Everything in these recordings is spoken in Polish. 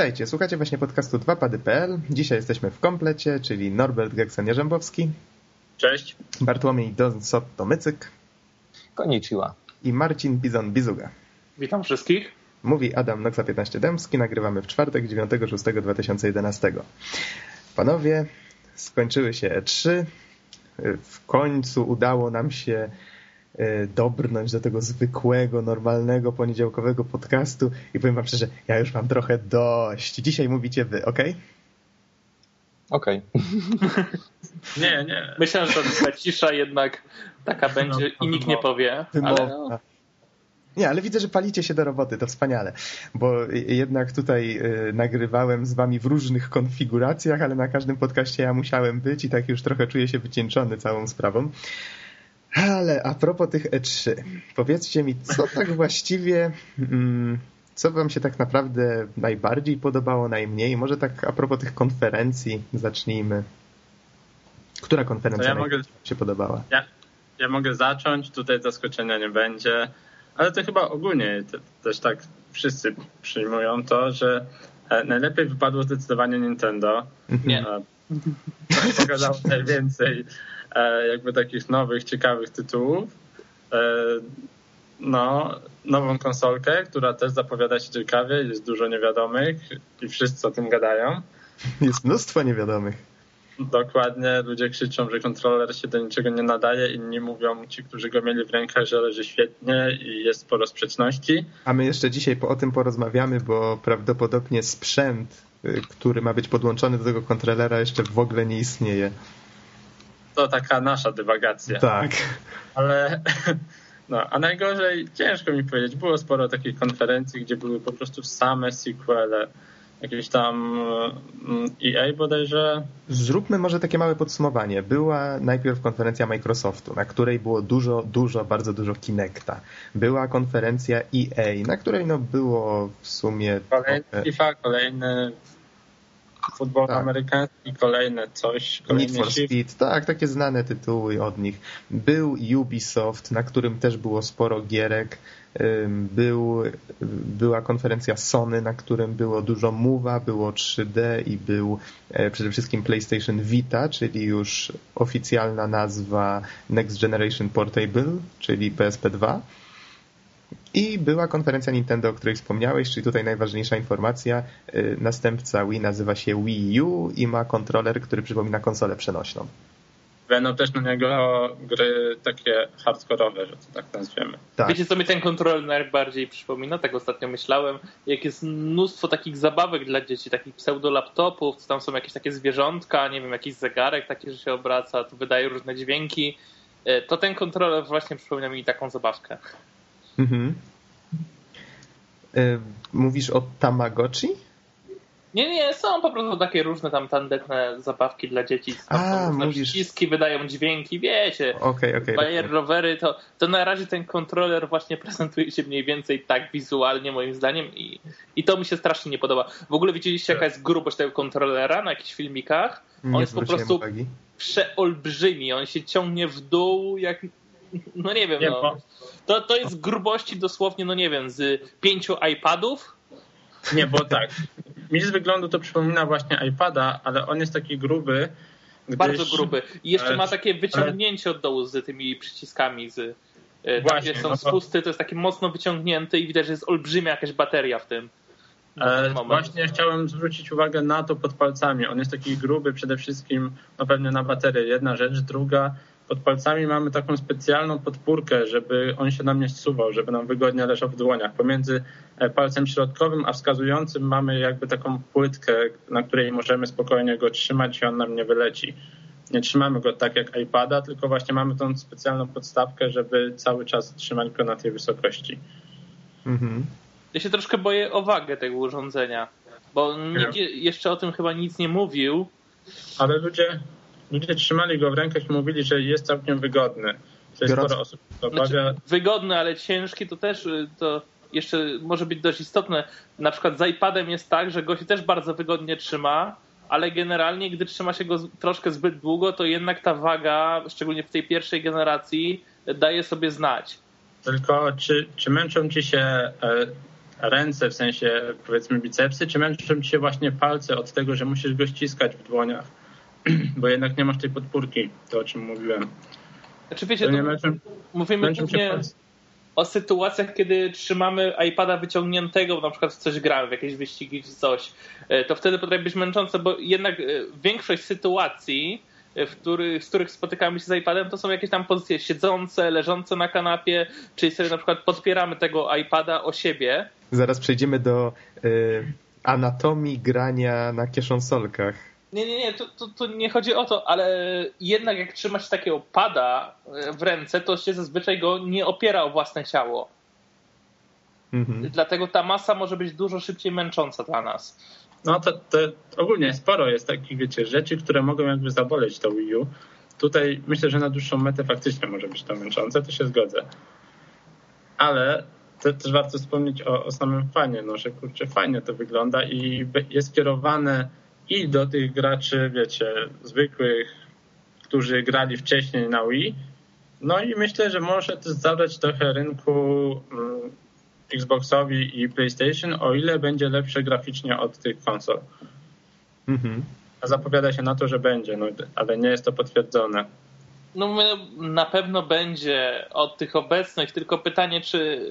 Witajcie, słuchacie właśnie podcastu 2pady.pl. Dzisiaj jesteśmy w komplecie, czyli Norbert Geksen-Jarzębowski. Cześć. Bartłomiej Donsot-Tomycyk. Konnichiwa. I Marcin Bizon-Bizuga. Witam wszystkich. Mówi Adam Noxa 15 Dębski. Nagrywamy w czwartek 9.6.2011. Panowie, skończyły się E3. W końcu udało nam się dobrnąć do tego zwykłego, normalnego, poniedziałkowego podcastu i powiem wam szczerze, ja już mam trochę dość. Dzisiaj mówicie wy, ok? Okej. Okay. nie, nie. Myślę, że ta cisza jednak taka będzie no, i nikt nie powie. Ale. Nie, ale widzę, że palicie się do roboty, to wspaniale, bo jednak tutaj y, nagrywałem z wami w różnych konfiguracjach, ale na każdym podcaście ja musiałem być i tak już trochę czuję się wycieńczony całą sprawą. Ale a propos tych E3, powiedzcie mi, co tak właściwie, mm, co wam się tak naprawdę najbardziej podobało, najmniej? Może tak a propos tych konferencji zacznijmy. Która konferencja ja mogę, się podobała? Ja, ja mogę zacząć, tutaj zaskoczenia nie będzie ale to chyba ogólnie też tak wszyscy przyjmują to, że e, najlepiej wypadło zdecydowanie Nintendo. Nie. E, pokazało najwięcej jakby takich nowych, ciekawych tytułów. No, nową konsolkę, która też zapowiada się ciekawie, jest dużo niewiadomych i wszyscy o tym gadają. Jest mnóstwo niewiadomych. Dokładnie, ludzie krzyczą, że kontroler się do niczego nie nadaje, inni mówią, ci, którzy go mieli w rękach, że leży świetnie i jest sporo sprzeczności. A my jeszcze dzisiaj o tym porozmawiamy, bo prawdopodobnie sprzęt, y, który ma być podłączony do tego kontrolera jeszcze w ogóle nie istnieje. To taka nasza dywagacja. Tak. Ale no, a najgorzej, ciężko mi powiedzieć, było sporo takich konferencji, gdzie były po prostu same sequele jakieś tam mm, EA bodajże. Zróbmy może takie małe podsumowanie. Była najpierw konferencja Microsoftu, na której było dużo, dużo, bardzo dużo Kinecta. Była konferencja EA, na której no było w sumie... Kolejny FIFA, kolejny futbol tak. amerykański, kolejne coś. Need for Speed, tak, takie znane tytuły od nich. Był Ubisoft, na którym też było sporo gierek. Był, była konferencja Sony, na którym było dużo Move'a, było 3D i był e, przede wszystkim PlayStation Vita, czyli już oficjalna nazwa Next Generation Portable, czyli PSP 2. I była konferencja Nintendo, o której wspomniałeś, czyli tutaj najważniejsza informacja. Y, następca Wii nazywa się Wii U i ma kontroler, który przypomina konsolę przenośną. Będą też na niego gry takie hardkorowe, że to tak nazwiemy. Tak. Wiecie, co mi ten kontroler najbardziej przypomina? Tak ostatnio myślałem. Jak jest mnóstwo takich zabawek dla dzieci, takich pseudo-laptopów, tam są jakieś takie zwierzątka, nie wiem, jakiś zegarek taki, że się obraca, to wydaje różne dźwięki. Y, to ten kontroler właśnie przypomina mi taką zabawkę. Mhm. Y, mówisz o Tamagotchi? Nie, nie, są po prostu takie różne tam tandetne zabawki dla dzieci. A, mówisz... Przyciski wydają dźwięki, wiecie. Okej, okej. Okay, rowery, to, to na razie ten kontroler właśnie prezentuje się mniej więcej tak wizualnie moim zdaniem i, i to mi się strasznie nie podoba. W ogóle widzieliście jaka jest grubość tego kontrolera na jakichś filmikach? On nie jest po prostu uwagi. przeolbrzymi, on się ciągnie w dół jak no nie wiem, nie, no. To, to jest grubości dosłownie, no nie wiem, z pięciu iPadów. Nie, bo tak. Mi z wyglądu to przypomina właśnie iPada, ale on jest taki gruby. Gdyż... Bardzo gruby. I jeszcze ma takie wyciągnięcie od dołu z tymi przyciskami, z e, Właśnie, tam, gdzie są no to... spusty, to jest takie mocno wyciągnięte i widać, że jest olbrzymia jakaś bateria w tym. E, właśnie chciałem zwrócić uwagę na to pod palcami. On jest taki gruby przede wszystkim, no pewnie na baterię. Jedna rzecz, druga, pod palcami mamy taką specjalną podpórkę, żeby on się nam nie zsuwał, żeby nam wygodnie leżał w dłoniach. Pomiędzy e, palcem środkowym a wskazującym mamy jakby taką płytkę, na której możemy spokojnie go trzymać i on nam nie wyleci. Nie trzymamy go tak jak iPada, tylko właśnie mamy tą specjalną podstawkę, żeby cały czas trzymać go na tej wysokości. Mhm. Ja się troszkę boję o wagę tego urządzenia, bo nikt jeszcze o tym chyba nic nie mówił. Ale ludzie, ludzie trzymali go w rękach i mówili, że jest całkiem wygodny. To jest sporo osób obawia. Znaczy, wygodny, ale ciężki to też y, to jeszcze może być dość istotne. Na przykład z iPadem jest tak, że go się też bardzo wygodnie trzyma, ale generalnie gdy trzyma się go troszkę zbyt długo, to jednak ta waga, szczególnie w tej pierwszej generacji, daje sobie znać. Tylko czy, czy męczą ci się e, ręce, w sensie powiedzmy bicepsy, czy męczą cię właśnie palce od tego, że musisz go ściskać w dłoniach, bo jednak nie masz tej podpórki, to o czym mówiłem. Znaczy wiecie, to męczą, mówimy głównie o sytuacjach, kiedy trzymamy iPada wyciągniętego, bo na przykład w coś gramy, w jakieś wyścigi czy coś, e, to wtedy potrafi być męczące, bo jednak e, większość sytuacji w których, z których spotykamy się z iPadem, to są jakieś tam pozycje siedzące, leżące na kanapie, czyli sobie na przykład podpieramy tego iPada o siebie. Zaraz przejdziemy do y, anatomii grania na kieszonsolkach. Nie, nie, nie, to, to, to, nie chodzi o to, ale jednak jak trzymasz takiego pada y, w ręce, to się zazwyczaj go nie opiera o własne ciało. Mhm. Dlatego ta masa może być dużo szybciej męcząca dla nas. No to, to ogólnie sporo jest takich, wiecie, rzeczy, które mogą jakby zaboleć to Wii U. Tutaj myślę, że na dłuższą metę faktycznie może być to męczące, to się zgodzę. Ale to, też warto wspomnieć o, o samym fajnie, no, że kurczę, fajnie to wygląda i jest kierowane i do tych graczy, wiecie, zwykłych, którzy grali wcześniej na Wii, no i myślę, że może też zabrać trochę rynku mm, Xboxowi i PlayStation, o ile będzie lepsze graficznie od tych konsol. Mhm. A zapowiada się na to, że będzie, no, ale nie jest to potwierdzone. No na pewno będzie od tych obecnych, tylko pytanie, czy,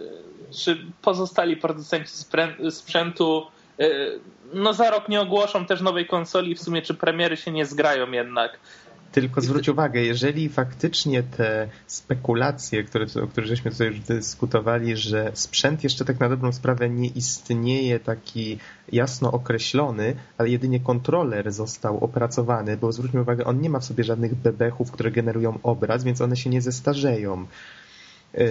czy pozostali producenci sprzętu no za rok nie ogłoszą też nowej konsoli w sumie czy premiery się nie zgrają jednak. Tylko zwróć uwagę, jeżeli faktycznie te spekulacje, które, o których żeśmy tutaj już dyskutowali, że sprzęt jeszcze tak na dobrą sprawę nie istnieje taki jasno określony, ale jedynie kontroler został opracowany, bo zwróćmy uwagę, on nie ma w sobie żadnych bebechów, które generują obraz, więc one się nie zestarzeją. E,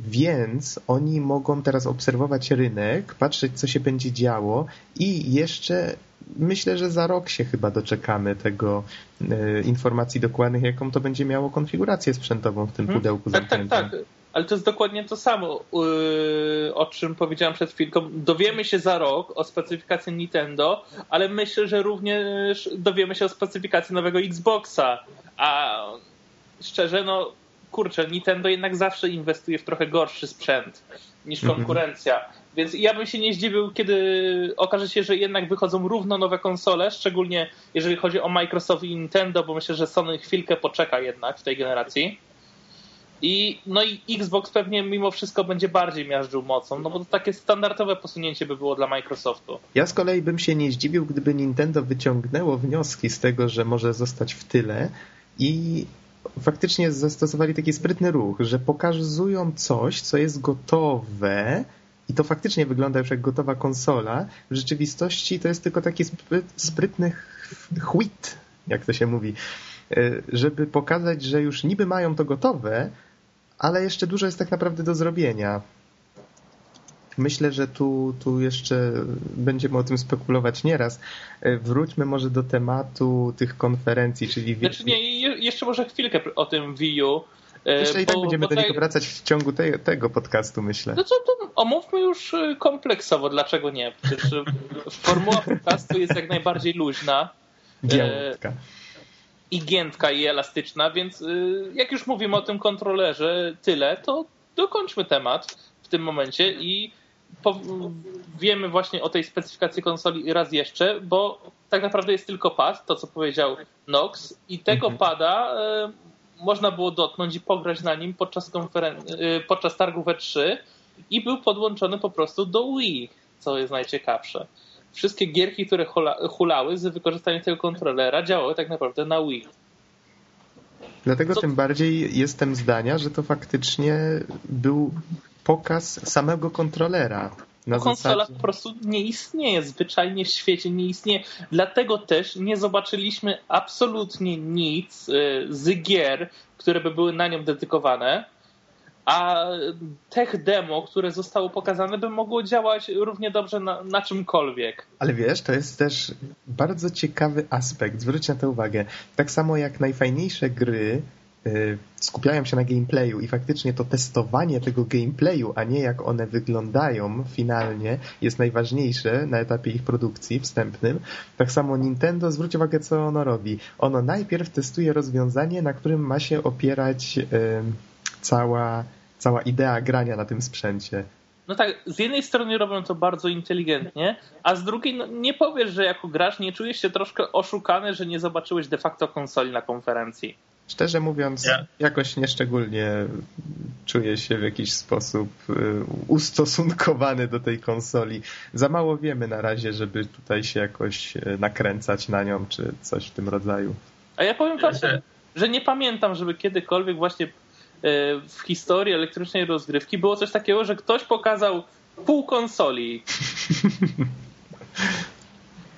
więc oni mogą teraz obserwować rynek, patrzeć, co się będzie działo i jeszcze myślę, że za rok się chyba doczekamy tego e, informacji dokładnych, jaką to będzie miało konfigurację sprzętową w tym hmm. pudełku tak, tak, tak. Ale to jest dokładnie to samo, yy, o czym powiedziałem przed chwilką. Dowiemy się za rok o specyfikacji Nintendo, ale myślę, że również dowiemy się o specyfikacji nowego Xboxa. A szczerze, no kurczę, Nintendo jednak zawsze inwestuje w trochę gorszy sprzęt niż mhm. konkurencja. Więc ja bym się nie zdziwił, kiedy okaże się, że jednak wychodzą równo nowe konsole, szczególnie jeżeli chodzi o Microsoft i Nintendo, bo myślę, że Sony chwilkę poczeka jednak w tej generacji. I, no i Xbox pewnie mimo wszystko będzie bardziej miażdżył mocą, no bo to takie standardowe posunięcie by było dla Microsoftu. Ja z kolei bym się nie zdziwił, gdyby Nintendo wyciągnęło wnioski z tego, że może zostać w tyle i faktycznie zastosowali taki sprytny ruch, że pokazują coś, co jest gotowe i to faktycznie wygląda już jak gotowa konsola. W rzeczywistości to jest tylko taki sprytny chwit, jak to się mówi, e, żeby pokazać, że już niby mają to gotowe, ale jeszcze dużo jest tak naprawdę do zrobienia. Myślę, że tu, tu jeszcze będziemy o tym spekulować nieraz. E, wróćmy może do tematu tych konferencji, czyli... Znaczy nie, jeszcze może chwilkę o tym Wii U. E, jeszcze i tak będziemy do niego wracać w ciągu te, tego podcastu, myślę. No co, to omówmy już e, kompleksowo, dlaczego nie? Przecież formuła podcastu jest jak najbardziej luźna. Giętka. I giętka i elastyczna, więc jak już mówimy o tym kontrolerze tyle, to dokończmy temat w tym momencie i wiemy właśnie o tej specyfikacji konsoli raz jeszcze, bo tak naprawdę jest tylko pad, to co powiedział Nox i tego mhm. pada e, można było dotknąć i pograć na nim podczas, konferen- e, podczas targu E3 i był podłączony po prostu do Wii, co jest najciekawsze. Wszystkie gierki, które hula- hulały z wykorzystaniem tego kontrolera działały tak naprawdę na Wii. Dlatego co... tym bardziej jestem zdania, że to faktycznie był pokaz samego kontrolera. Na Konsola zasadzie... po prostu nie istnieje, zwyczajnie w świecie nie istnieje. Dlatego też nie zobaczyliśmy absolutnie nic y, z gier, które by były na nią dedykowane, a tech demo, które zostało pokazane, by mogło działać równie dobrze na, na czymkolwiek. Ale wiesz, to jest też bardzo ciekawy aspekt, zwróć na to uwagę. Tak samo jak najfajniejsze gry Y, skupiają się na gameplayu i faktycznie to testowanie tego gameplayu, a nie jak one wyglądają finalnie, jest najważniejsze na etapie ich produkcji wstępnym. Tak samo Nintendo, zwróć uwagę, co ono robi. Ono najpierw testuje rozwiązanie, na którym ma się opierać cała, cała idea grania na tym sprzęcie. no tak, z jednej strony robią to bardzo inteligentnie, a z drugiej no, nie powiesz, że jako gracz nie czujesz się troszkę oszukany, że nie zobaczyłeś de facto konsoli na konferencji. Szczerze mówiąc, yeah. jakoś nieszczególnie czuję się w jakiś sposób y, ustosunkowany do tej konsoli. Za mało wiemy na razie, żeby tutaj się jakoś y, nakręcać na nią, czy coś w tym rodzaju. A ja powiem wam, że nie pamiętam, żeby kiedykolwiek właśnie w historii elektrycznej rozgrywki było coś takiego, że ktoś pokazał pół konsoli.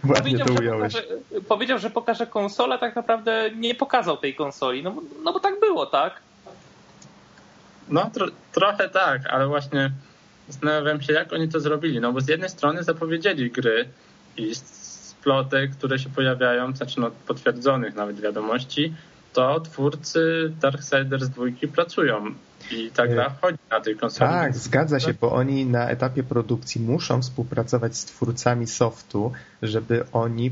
Ładnie powiedział, to ująłeś. Że pokaże, powiedział, że pokaże konsolę, tak naprawdę nie pokazał tej konsoli. No, no bo tak było, tak? No tro, trochę tak, ale właśnie zastanawiam się, jak oni to zrobili. No bo z jednej strony zapowiedzieli gry i z plotek, które się pojawiają, znaczy no, potwierdzonych nawet wiadomości, to twórcy Darksiders 2 pracują i ta gra chodzi na tej konsoli. Tak, zgadza się, bo oni na etapie produkcji muszą współpracować z twórcami softu, żeby oni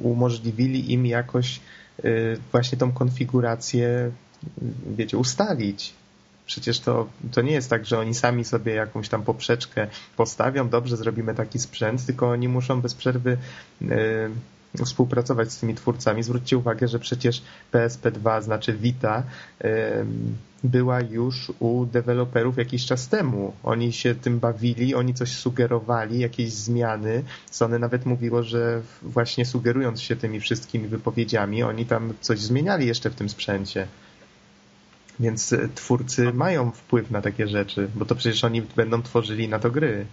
umożliwili im jakoś y, właśnie tą konfigurację, wiecie, ustalić. Przecież to, to nie jest tak, że oni sami sobie jakąś tam poprzeczkę postawią, dobrze, zrobimy taki sprzęt, tylko oni muszą bez przerwy y, współpracować z tymi twórcami. Zwróćcie uwagę, że przecież PSP2, znaczy Vita, była już u deweloperów jakiś czas temu. Oni się tym bawili, oni coś sugerowali, jakieś zmiany. Sony nawet mówiło, że właśnie sugerując się tymi wszystkimi wypowiedziami, oni tam coś zmieniali jeszcze w tym sprzęcie. Więc twórcy mają wpływ na takie rzeczy, bo to przecież oni będą tworzyli na to gry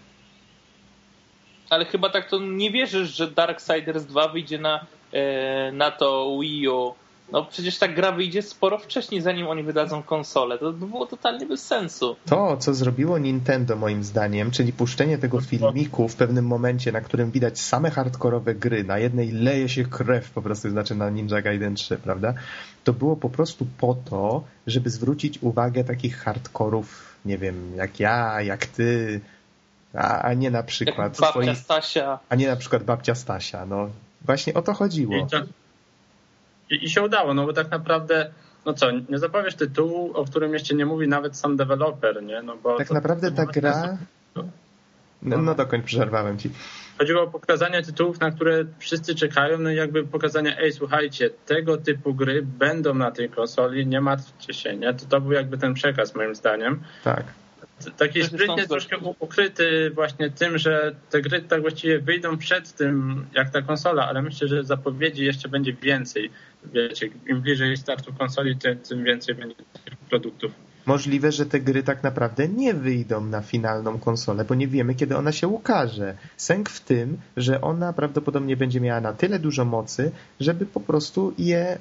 ale chyba tak to nie wierzysz, że Darksiders 2 wyjdzie na, e, na to Wii U. No przecież ta gra wyjdzie sporo wcześniej, zanim oni wydadzą konsolę. To było totalnie bez sensu. To, co zrobiło Nintendo moim zdaniem, czyli puszczenie tego filmiku w pewnym momencie, na którym widać same hardkorowe gry, na jednej leje się krew po prostu, znaczy na Ninja Gaiden 3, prawda? To było po prostu po to, żeby zwrócić uwagę takich hardkorów, nie wiem, jak ja, jak ty, a, a nie na przykład Jak babcia twoi... Stasia. A nie na przykład babcia Stasia. No właśnie o to chodziło. I, to... I, I, się udało, no bo tak naprawdę no co, nie zapowiesz tytułu, o którym jeszcze nie mówi nawet sam deweloper, nie? No bo tak to, naprawdę ta gra... No, no dokończ, przerwałem ci. Chodziło o pokazanie tytułów, na które wszyscy czekają, no i jakby pokazanie, ej, słuchajcie, tego typu gry będą na tej konsoli, nie martwcie się, nie? To, to był jakby ten przekaz moim zdaniem. Tak taki sprytnie troszkę ukryty właśnie tym, że te gry tak właściwie wyjdą przed tym, jak ta konsola, ale myślę, że zapowiedzi jeszcze będzie więcej. Wiecie, im bliżej startu konsoli, tym, tym więcej będzie tych produktów. Możliwe, że te gry tak naprawdę nie wyjdą na finalną konsolę, bo nie wiemy, kiedy ona się ukaże. Sęk w tym, że ona prawdopodobnie będzie miała na tyle dużo mocy, żeby po prostu je,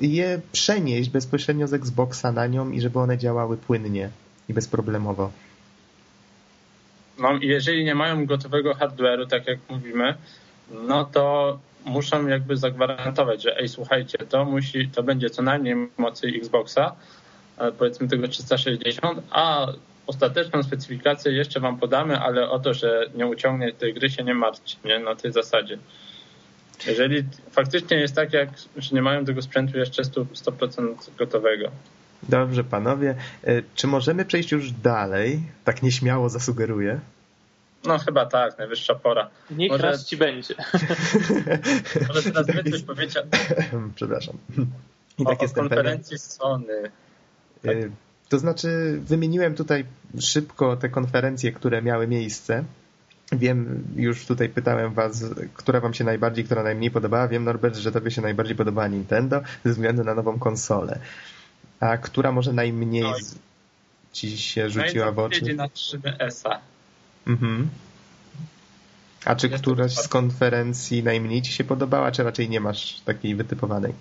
je przenieść bezpośrednio z Xboxa na nią i żeby one działały płynnie i bezproblemowo. No, jeżeli nie mają gotowego hardware'u, tak jak mówimy, no to muszą jakby zagwarantować, że ej, słuchajcie, to musi, to będzie co najmniej mocy Xboxa, e, powiedzmy tego 360, a ostateczną specyfikację jeszcze wam podamy, ale o to, że nie uciągnie tej gry się nie martwcie, nie? Na tej zasadzie. Jeżeli faktycznie jest tak, jak, że nie mają tego sprzętu jeszcze 100% gotowego. Dobrze, panowie. E, czy możemy przejść już dalej? Tak nieśmiało zasugeruję. No chyba tak, najwyższa pora. Niech Może... raz ci będzie. Może teraz wy coś powiedzieć. Przepraszam. I tak o, o konferencji Sony. Tak. To znaczy, wymieniłem tutaj szybko te konferencje, które miały miejsce. Wiem, już tutaj pytałem was, która wam się najbardziej, która najmniej podobała. Wiem, Norbert, że tobie się najbardziej podobała Nintendo ze względu na nową konsolę. A która może najmniej no ci się rzuciła w oczy? na 3DS-a. Mhm. A czy Jest któraś z konferencji najmniej ci się podobała, czy raczej nie masz takiej wytypowanej?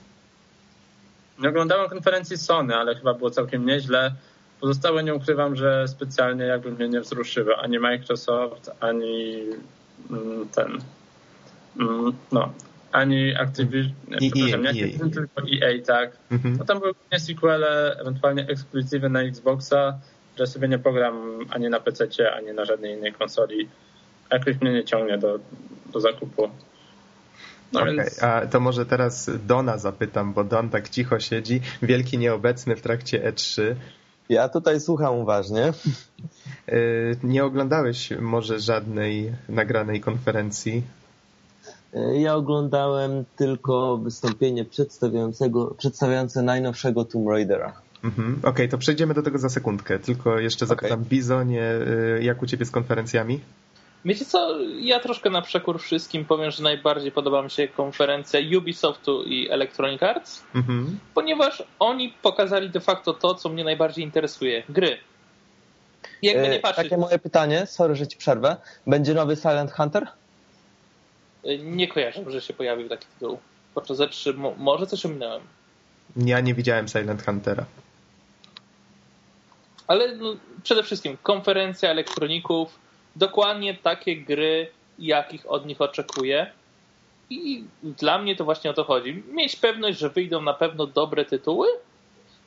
Nie oglądałem konferencji Sony, ale chyba było całkiem nieźle. Pozostałe nie ukrywam, że specjalnie jakby mnie nie wzruszyły ani Microsoft, ani mm, ten mm, no, ani Activision, nie, przepraszam, nie Activision, tylko EA, tak. Mhm. No tam były głównie sequele, ewentualnie ekskluzywy na Xboxa, że sobie nie pogram ani na PC, ani na żadnej innej konsoli. Jakoś mnie nie ciągnie do, do zakupu. No okay. więc... A to może teraz Dona zapytam, bo Don tak cicho siedzi, wielki nieobecny w trakcie E3. Ja tutaj słucham uważnie. Nie oglądałeś może żadnej nagranej konferencji? Ja oglądałem tylko wystąpienie przedstawiającego, przedstawiające najnowszego Tomb Raidera. Mhm. Okej, okay, to przejdziemy do tego za sekundkę. Tylko jeszcze zapytam, okay. Bizonie, jak u ciebie z konferencjami? Wiecie co, ja troszkę na przekór wszystkim powiem, że najbardziej podoba mi się konferencja Ubisoftu i Electronic Arts, mhm. ponieważ oni pokazali de facto to, co mnie najbardziej interesuje. Gry. Jakby nie e, patrzeć... Takie moje pytanie, sorry, że ci przerwę. Będzie nowy Silent Hunter? Nie kojarzę, że się pojawił taki tytuł. Podczas E3 może coś ominąłem. Ja nie widziałem Silent Huntera. Ale no, przede wszystkim konferencja elektroników, dokładnie takie gry, jakich od nich oczekuję. I dla mnie to właśnie o to chodzi. Mieć pewność, że wyjdą na pewno dobre tytuły,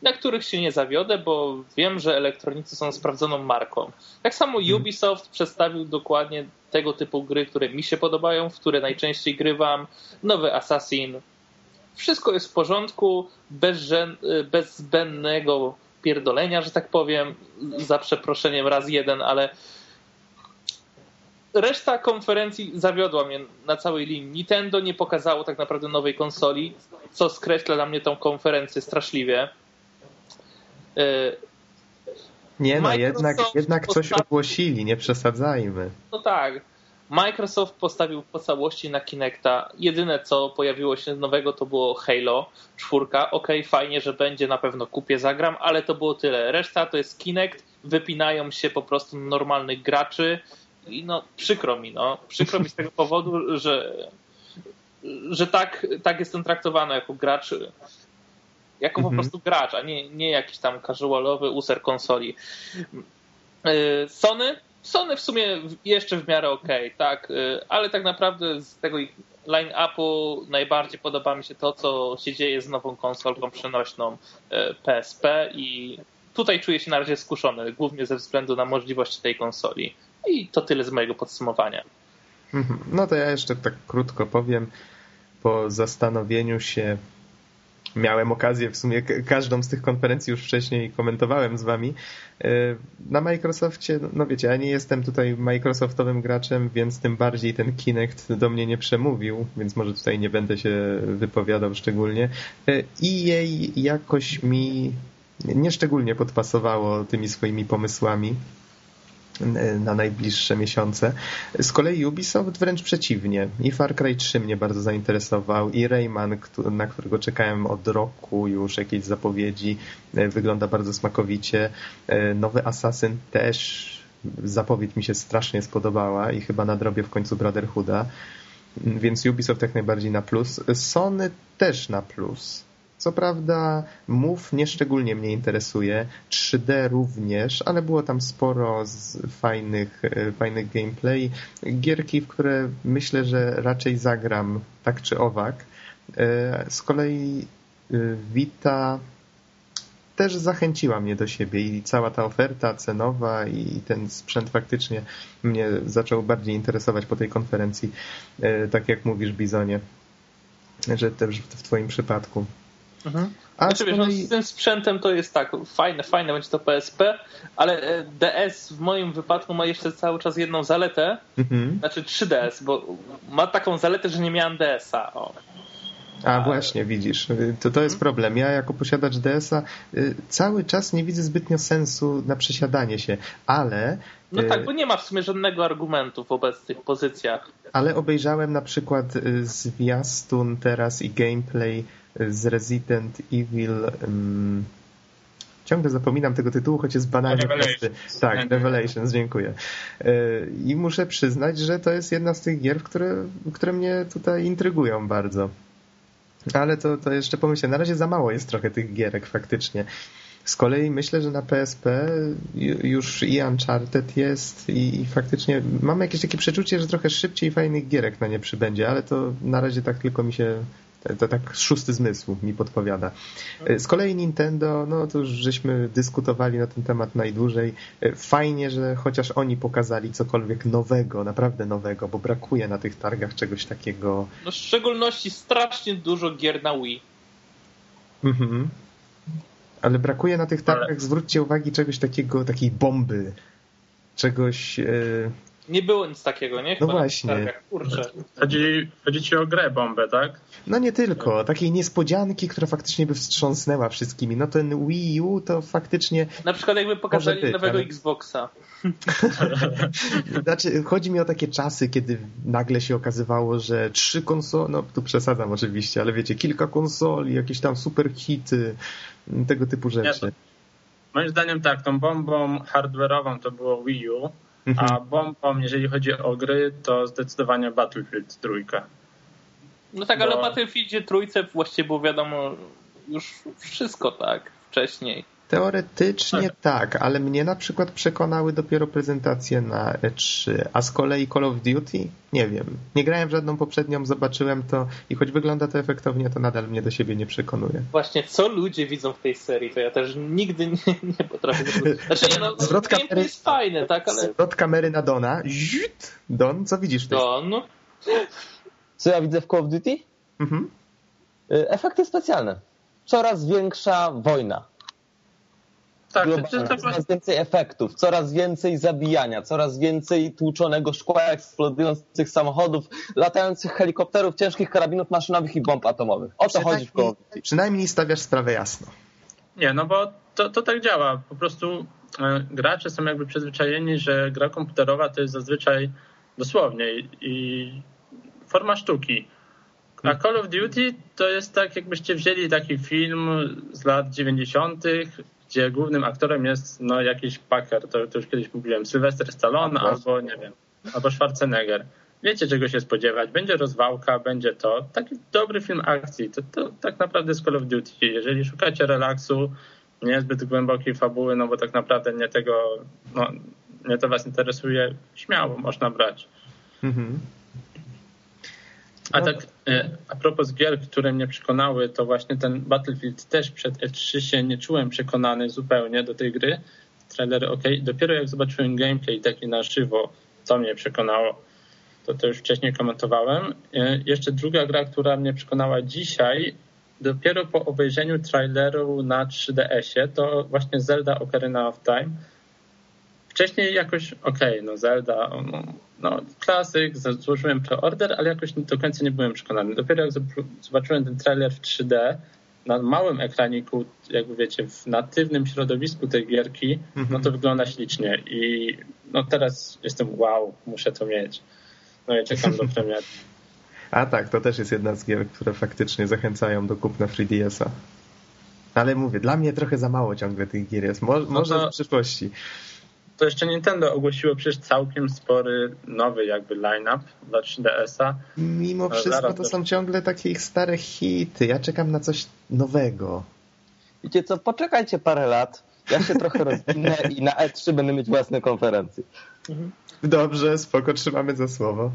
na których się nie zawiodę, bo wiem, że elektronicy są sprawdzoną marką. Tak samo mhm. Ubisoft przedstawił dokładnie tego typu gry, które mi się podobają, w które najczęściej grywam. Nowy Assassin. Wszystko jest w porządku, bez, bez zbędnego pierdolenia, że tak powiem, za przeproszeniem raz jeden, ale reszta konferencji zawiodła mnie na całej linii. Nintendo nie pokazało tak naprawdę nowej konsoli, co skreśla dla mnie tą konferencję straszliwie. E, nie no, jednak, jednak coś ogłosili, nie przesadzajmy. No tak. Microsoft postawił po całości na Kinecta. Jedyne co pojawiło się nowego to było Halo 4. Ok, fajnie, że będzie, na pewno kupię, zagram, ale to było tyle. Reszta to jest Kinect, wypinają się po prostu normalnych graczy i no przykro mi, no. Przykro mi z tego powodu, że, że tak, tak jestem traktowany jako gracz jako mhm. po prostu gracz, a nie, nie jakiś tam casualowy user konsoli. Y, Sony Sony w sumie jeszcze w miarę ok, tak, y, ale tak naprawdę z tego line-upu najbardziej podoba mi się to, co się dzieje z nową konsolką przenośną PSP y, i tutaj czuję się na razie skuszony, głównie ze względu na możliwości tej konsoli. I to tyle z mojego podsumowania. Mhm. No to ja jeszcze tak krótko powiem. Po zastanowieniu się miałem okazję, w sumie każdą z tych konferencji już wcześniej komentowałem z wami. E, na Microsoftie, no wiecie, ja nie jestem tutaj Microsoftowym graczem, więc tym bardziej ten Kinect do mnie nie przemówił, więc może tutaj nie będę się wypowiadał szczególnie. E, I jej jakoś mi nieszczególnie podpasowało tymi swoimi pomysłami na najbliższe miesiące. Z kolei Ubisoft wręcz przeciwnie. I Far Cry 3 mnie bardzo zainteresował, i Rayman, na którego czekałem od roku już jakieś zapowiedzi, e, wygląda bardzo smakowicie. E, nowy Assassin też zapowiedź mi się strasznie spodobała i chyba nadrobię w końcu Brotherhooda. Więc Ubisoft jak najbardziej na plus. Sony też na plus. Co prawda Move nieszczególnie mnie interesuje, 3D również, ale było tam sporo fajnych, e, fajnych gameplay. Gierki, w które myślę, że raczej zagram tak czy owak. E, z kolei e, Vita też zachęciła mnie do siebie i cała ta oferta cenowa i ten sprzęt faktycznie mnie zaczął bardziej interesować po tej konferencji, tak jak mówisz Bizonie, że też w twoim przypadku. Mhm. A znaczy, wiesz, no, z tym sprzętem to jest tak, fajne, fajne będzie to PSP, ale e, DS w moim wypadku ma jeszcze cały czas jedną zaletę, mhm. znaczy 3DS, bo ma taką zaletę, że nie miałem DS-a. O. A właśnie, widzisz, to, to jest mhm. problem. Ja jako posiadacz DS-a y, cały czas nie widzę zbytnio sensu na przesiadanie się, ale... No tak, y, bo nie ma w sumie żadnego argumentu wobec tych pozycjach. Ale obejrzałem na przykład y, zwiastun teraz i gameplay z Resident Evil. Um, ciągle zapominam tego tytułu, choć jest banalnie prosty. Tak, Revelations, dziękuję. E, I muszę przyznać, że to jest jedna z tych gier, które, które mnie tutaj intrygują bardzo. Ale to, to jeszcze pomyślę, na razie za mało jest trochę tych gierek faktycznie. Z kolei myślę, że na PSP już i Uncharted jest i faktycznie mam jakieś takie przeczucie, że trochę szybciej fajnych gierek na nie przybędzie, ale to na razie tak tylko mi się to tak szósty zmysł mi podpowiada. Z kolei Nintendo, no to już żeśmy dyskutowali na ten temat najdłużej. Fajnie, że chociaż oni pokazali cokolwiek nowego, naprawdę nowego, bo brakuje na tych targach czegoś takiego. No w szczególności strasznie dużo gier na Wii. Mhm. Ale brakuje na tych targach, Ale... zwróćcie uwagi, czegoś takiego, takiej bomby. czegoś... Yy... Nie było nic takiego, nie? Chyba no właśnie. Kurczę. Chodzi, chodzi ci o grę bombę, tak? No nie tylko. Takiej niespodzianki, która faktycznie by wstrząsnęła wszystkimi. No ten Wii U to faktycznie... Na przykład jakby pokazali być, nowego ale... Xboxa. znaczy, chodzi mi o takie czasy, kiedy nagle się okazywało, że trzy konsole, no tu przesadzam oczywiście, ale wiecie, kilka konsoli, jakieś tam super hity, tego typu rzeczy. Nie, moim zdaniem tak, tą bombą hardware'ową to było Wii U. a bombą, jeżeli chodzi o gry, to zdecydowanie Battlefield trójka. No tak, Bo... ale o Battlefieldzie trójce właściwie było wiadomo już wszystko, tak, wcześniej. Teoretycznie tak. tak, ale mnie na przykład przekonały dopiero prezentacje na E3, a z kolei Call of Duty? Nie wiem. Nie grałem w żadną poprzednią, zobaczyłem to i choć wygląda to efektownie, to nadal mnie do siebie nie przekonuje. Właśnie, co ludzie widzą w tej serii, to ja też nigdy nie, nie potrafię... Znaczy, nie, no, zwrot kamery, jest fajny, tak, ale... Zwrot kamery na Dona. Zut! Don, co widzisz w tej Don. Co ja widzę w Call of Duty? Mhm. Y, efekty specjalne. Coraz większa wojna tak, coraz więcej efektów, coraz więcej zabijania, coraz więcej tłuczonego szkła, eksplodujących samochodów, latających helikopterów, ciężkich karabinów maszynowych i bomb atomowych. O co chodzi w koło? Przynajmniej stawiasz sprawę jasno. Nie, no bo to, to tak działa. Po prostu e, gracze są jakby przyzwyczajeni, że gra komputerowa to jest zazwyczaj dosłownie i, i forma sztuki. A Call of Duty to jest tak, jakbyście wzięli taki film z lat 90., gdzie głównym aktorem jest no, jakiś Packer, to, to już kiedyś mówiłem, Sylwester Stallone albo nie wiem, albo Schwarzenegger. Wiecie czego się spodziewać, będzie rozwałka, będzie to. Taki dobry film akcji, to, to tak naprawdę jest Call of Duty. Jeżeli szukacie relaksu, niezbyt głębokiej fabuły, no bo tak naprawdę nie tego, no, nie to was interesuje, śmiało można brać. Mhm. A no tak e, a propos gier, które mnie przekonały, to właśnie ten Battlefield też przed E3 się nie czułem przekonany zupełnie do tej gry. Trailery ok. Dopiero jak zobaczyłem gameplay taki na żywo, co mnie przekonało, to to już wcześniej komentowałem. E, jeszcze druga gra, która mnie przekonała dzisiaj, dopiero po obejrzeniu traileru na 3DS-ie, to właśnie Zelda Ocarina of Time. Wcześniej jakoś okej, okay, no Zelda, no, no, klasyk, złożyłem preorder, ale jakoś do końca nie byłem przekonany. Dopiero jak zobaczyłem ten trailer w 3D, na małym ekraniku, jakby wiecie, w natywnym środowisku tej gierki, no to mhm. wygląda ślicznie i no teraz jestem wow, muszę to mieć. No i czekam do premiery. A tak, to też jest jedna z gier, które faktycznie zachęcają do kupna 3DS-a. Ale mówię, dla mnie trochę za mało ciągle tych gier jest. Mo no może to... w przyszłości to jeszcze Nintendo ogłosiło przecież całkiem spory nowy jakby line-up dla 3DS-a. Mimo wszystko to są ciągle takie ich stare hity. Ja czekam na coś nowego. Wiecie co, poczekajcie parę lat. Ja się trochę rozwinę i na E3 będę mieć własne konferencje. Dobrze, spoko, trzymamy za słowo.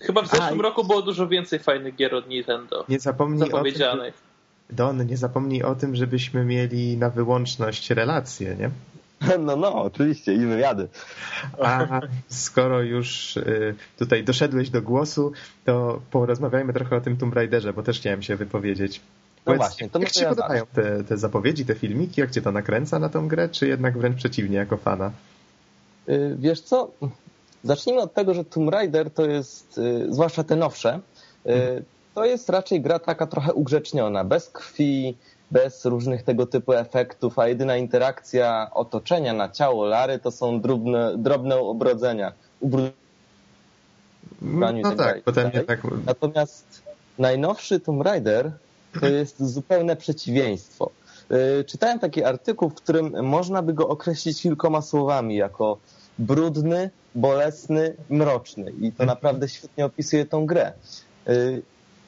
Chyba w zeszłym A, roku było dużo więcej fajnych gier od Nintendo. Nie zapomnij zapowiedzianych. O tym, Don, nie zapomnij o tym, żebyśmy mieli na wyłączność relacje, nie? No, no, oczywiście, i wywiady. A skoro już y, tutaj doszedłeś do głosu, to porozmawiajmy trochę o tym Tomb Raiderze, bo też chciałem się wypowiedzieć. No właśnie, to jak ci podobają te, te zapowiedzi, te filmiki? Jak cię to nakręca na tą grę, czy jednak wręcz przeciwnie, jako fana? Y, wiesz co, zacznijmy od tego, że Tomb Raider to jest, y, zwłaszcza te nowsze, mhm. to jest raczej gra taka trochę ugrzeczniona, bez krwi, bez różnych tego typu efektów, a jedyna interakcja otoczenia na ciało Lary to są drobne, drobne obrodzenia. No, no tak, potem tak. Natomiast najnowszy Tomb Raider to jest zupełne przeciwieństwo. Y, czytałem taki artykuł, w którym można by go określić kilkoma słowami jako brudny, bolesny, mroczny i to naprawdę świetnie opisuje tą grę.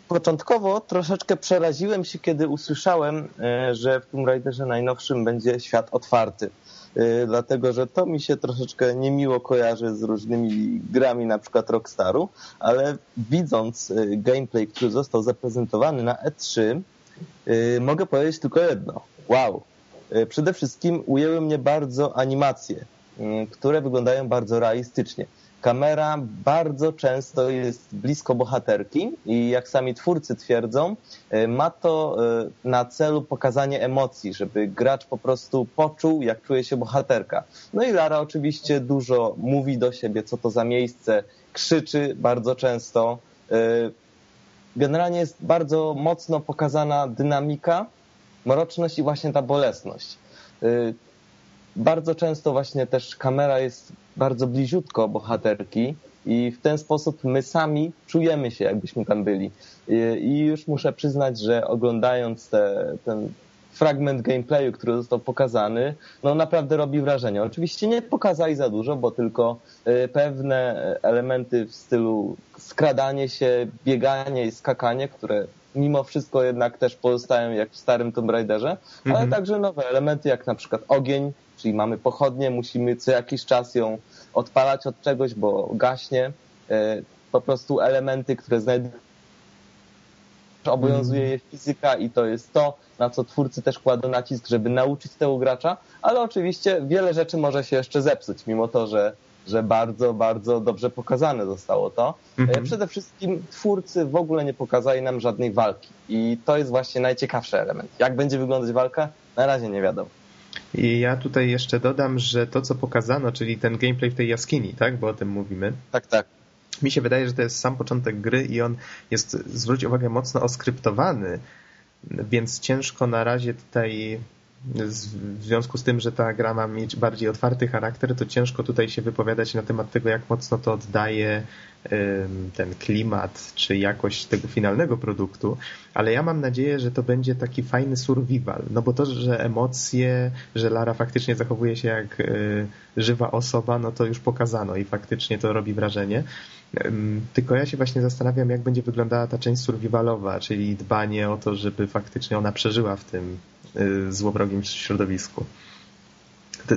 Początkowo troszeczkę przeraziłem się, kiedy usłyszałem, e, że w Tomb Raiderze najnowszym będzie świat otwarty. E, dlatego, że to mi się troszeczkę niemiło kojarzy z różnymi grami, na przykład Rockstaru, ale widząc e, gameplay, który został zaprezentowany na E3, mogę powiedzieć tylko jedno. Wow! Przede wszystkim ujęły mnie bardzo animacje, które wyglądają bardzo realistycznie kamera bardzo często jest blisko bohaterki i jak sami twórcy twierdzą, e, ma to e, na celu pokazanie emocji, żeby gracz po prostu poczuł, jak czuje się bohaterka. No i Lara oczywiście dużo mówi do siebie, co to za miejsce, krzyczy bardzo często. E, generalnie jest bardzo mocno pokazana dynamika, mroczność i właśnie ta bolesność. Bardzo często właśnie też kamera jest bardzo bliziutko bohaterki i w ten sposób my sami czujemy się, jakbyśmy tam byli. I już muszę przyznać, że oglądając te, ten fragment gameplayu, który został pokazany, no naprawdę robi wrażenie. Oczywiście nie pokazali za dużo, bo tylko y, pewne elementy w stylu skradanie się, bieganie i skakanie, które mimo wszystko jednak też pozostają jak w starym Tomb Raiderze, ale mhm. także nowe elementy, jak na przykład ogień, czyli mamy pochodnie, musimy co jakiś czas ją odpalać od czegoś, bo gaśnie. E, po prostu elementy, które znajdują obowiązuje je fizyka i to jest to, na co twórcy też kładą nacisk, żeby nauczyć tego gracza, ale oczywiście wiele rzeczy może się jeszcze zepsuć, mimo to, że, że bardzo, bardzo dobrze pokazane zostało to. E, mhm. Przede wszystkim twórcy w ogóle nie pokazali nam żadnej walki i to jest właśnie najciekawszy element. Jak będzie wyglądać walka, na razie nie wiadomo. I ja tutaj jeszcze dodam, że to, co pokazano, czyli ten gameplay w tej jaskini, tak? Bo o tym mówimy. Tak, tak. Mi się wydaje, że to jest sam początek gry i on jest, zwróć uwagę, mocno oskryptowany, więc ciężko na razie tutaj w związku z tym, że ta gra ma mieć bardziej otwarty charakter, to ciężko tutaj się wypowiadać na temat tego, jak mocno to oddaje ten klimat czy jakość tego finalnego produktu, ale ja mam nadzieję, że to będzie taki fajny survival, no bo to, że emocje, że Lara faktycznie zachowuje się jak e, żywa osoba, no to już pokazano i faktycznie to robi wrażenie. Tylko ja się właśnie zastanawiam, jak będzie wyglądała ta część survivalowa, czyli dbanie o to, żeby faktycznie ona przeżyła w tym e, złowrogim środowisku.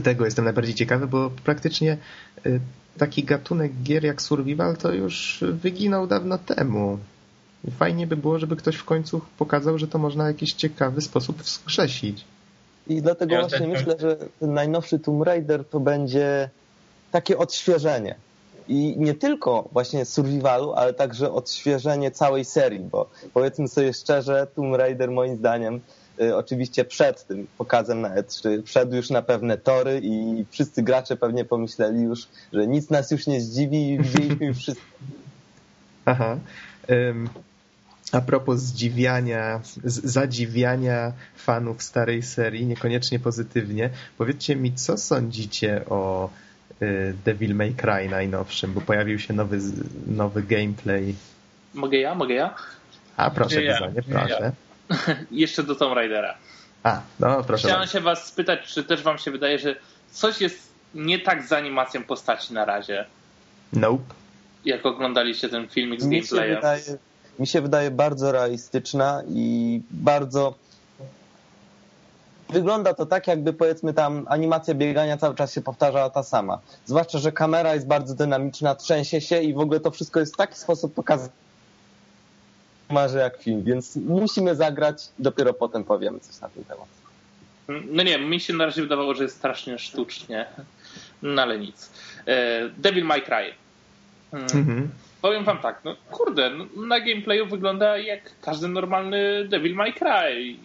Tego jestem najbardziej ciekawy, bo praktycznie e, taki gatunek gier jak survival to już wyginął dawno temu. Fajnie by było, żeby ktoś w końcu pokazał, że to można w jakiś ciekawy sposób wskrzesić. I dlatego ja właśnie myślę, że ten najnowszy Tomb Raider to będzie takie odświeżenie. I nie tylko właśnie survivalu, ale także odświeżenie całej serii, bo powiedzmy sobie szczerze, Tomb Raider moim zdaniem Y, oczywiście przed tym pokazem na E3 wszedł już na pewne tory i wszyscy gracze pewnie pomyśleli już, że nic nas już nie zdziwi i widzieliśmy już wszystko. Aha. Um, a propos zdziwiania, zadziwiania fanów starej serii, niekoniecznie pozytywnie, powiedzcie mi, co sądzicie o y, Devil May Cry najnowszym, bo pojawił się nowy, nowy gameplay. Mogę ja? Mogę ja? A proszę, ja, Bizonie, proszę. Ja. jeszcze do Tomb Raidera. A, no proszę. Chciałem się was spytać, czy też wam się wydaje, że coś jest nie tak z animacją postaci na razie? Nope. Jak oglądaliście ten filmik z mi gameplayem? Się wydaje, mi się wydaje bardzo realistyczna i bardzo wygląda to tak, jakby powiedzmy tam animacja biegania cały czas się powtarzała ta sama. Zwłaszcza, że kamera jest bardzo dynamiczna, trzęsie się i w ogóle to wszystko jest w taki sposób pokazane marzy jak film, więc musimy zagrać, dopiero potem powiemy coś na ten temat. No nie, mi się na razie wydawało, że jest strasznie sztucznie, no ale nic. E, Devil May Cry. Hmm. Mhm. Powiem wam tak, no kurde, no, na gameplayu wygląda jak każdy normalny Devil May Cry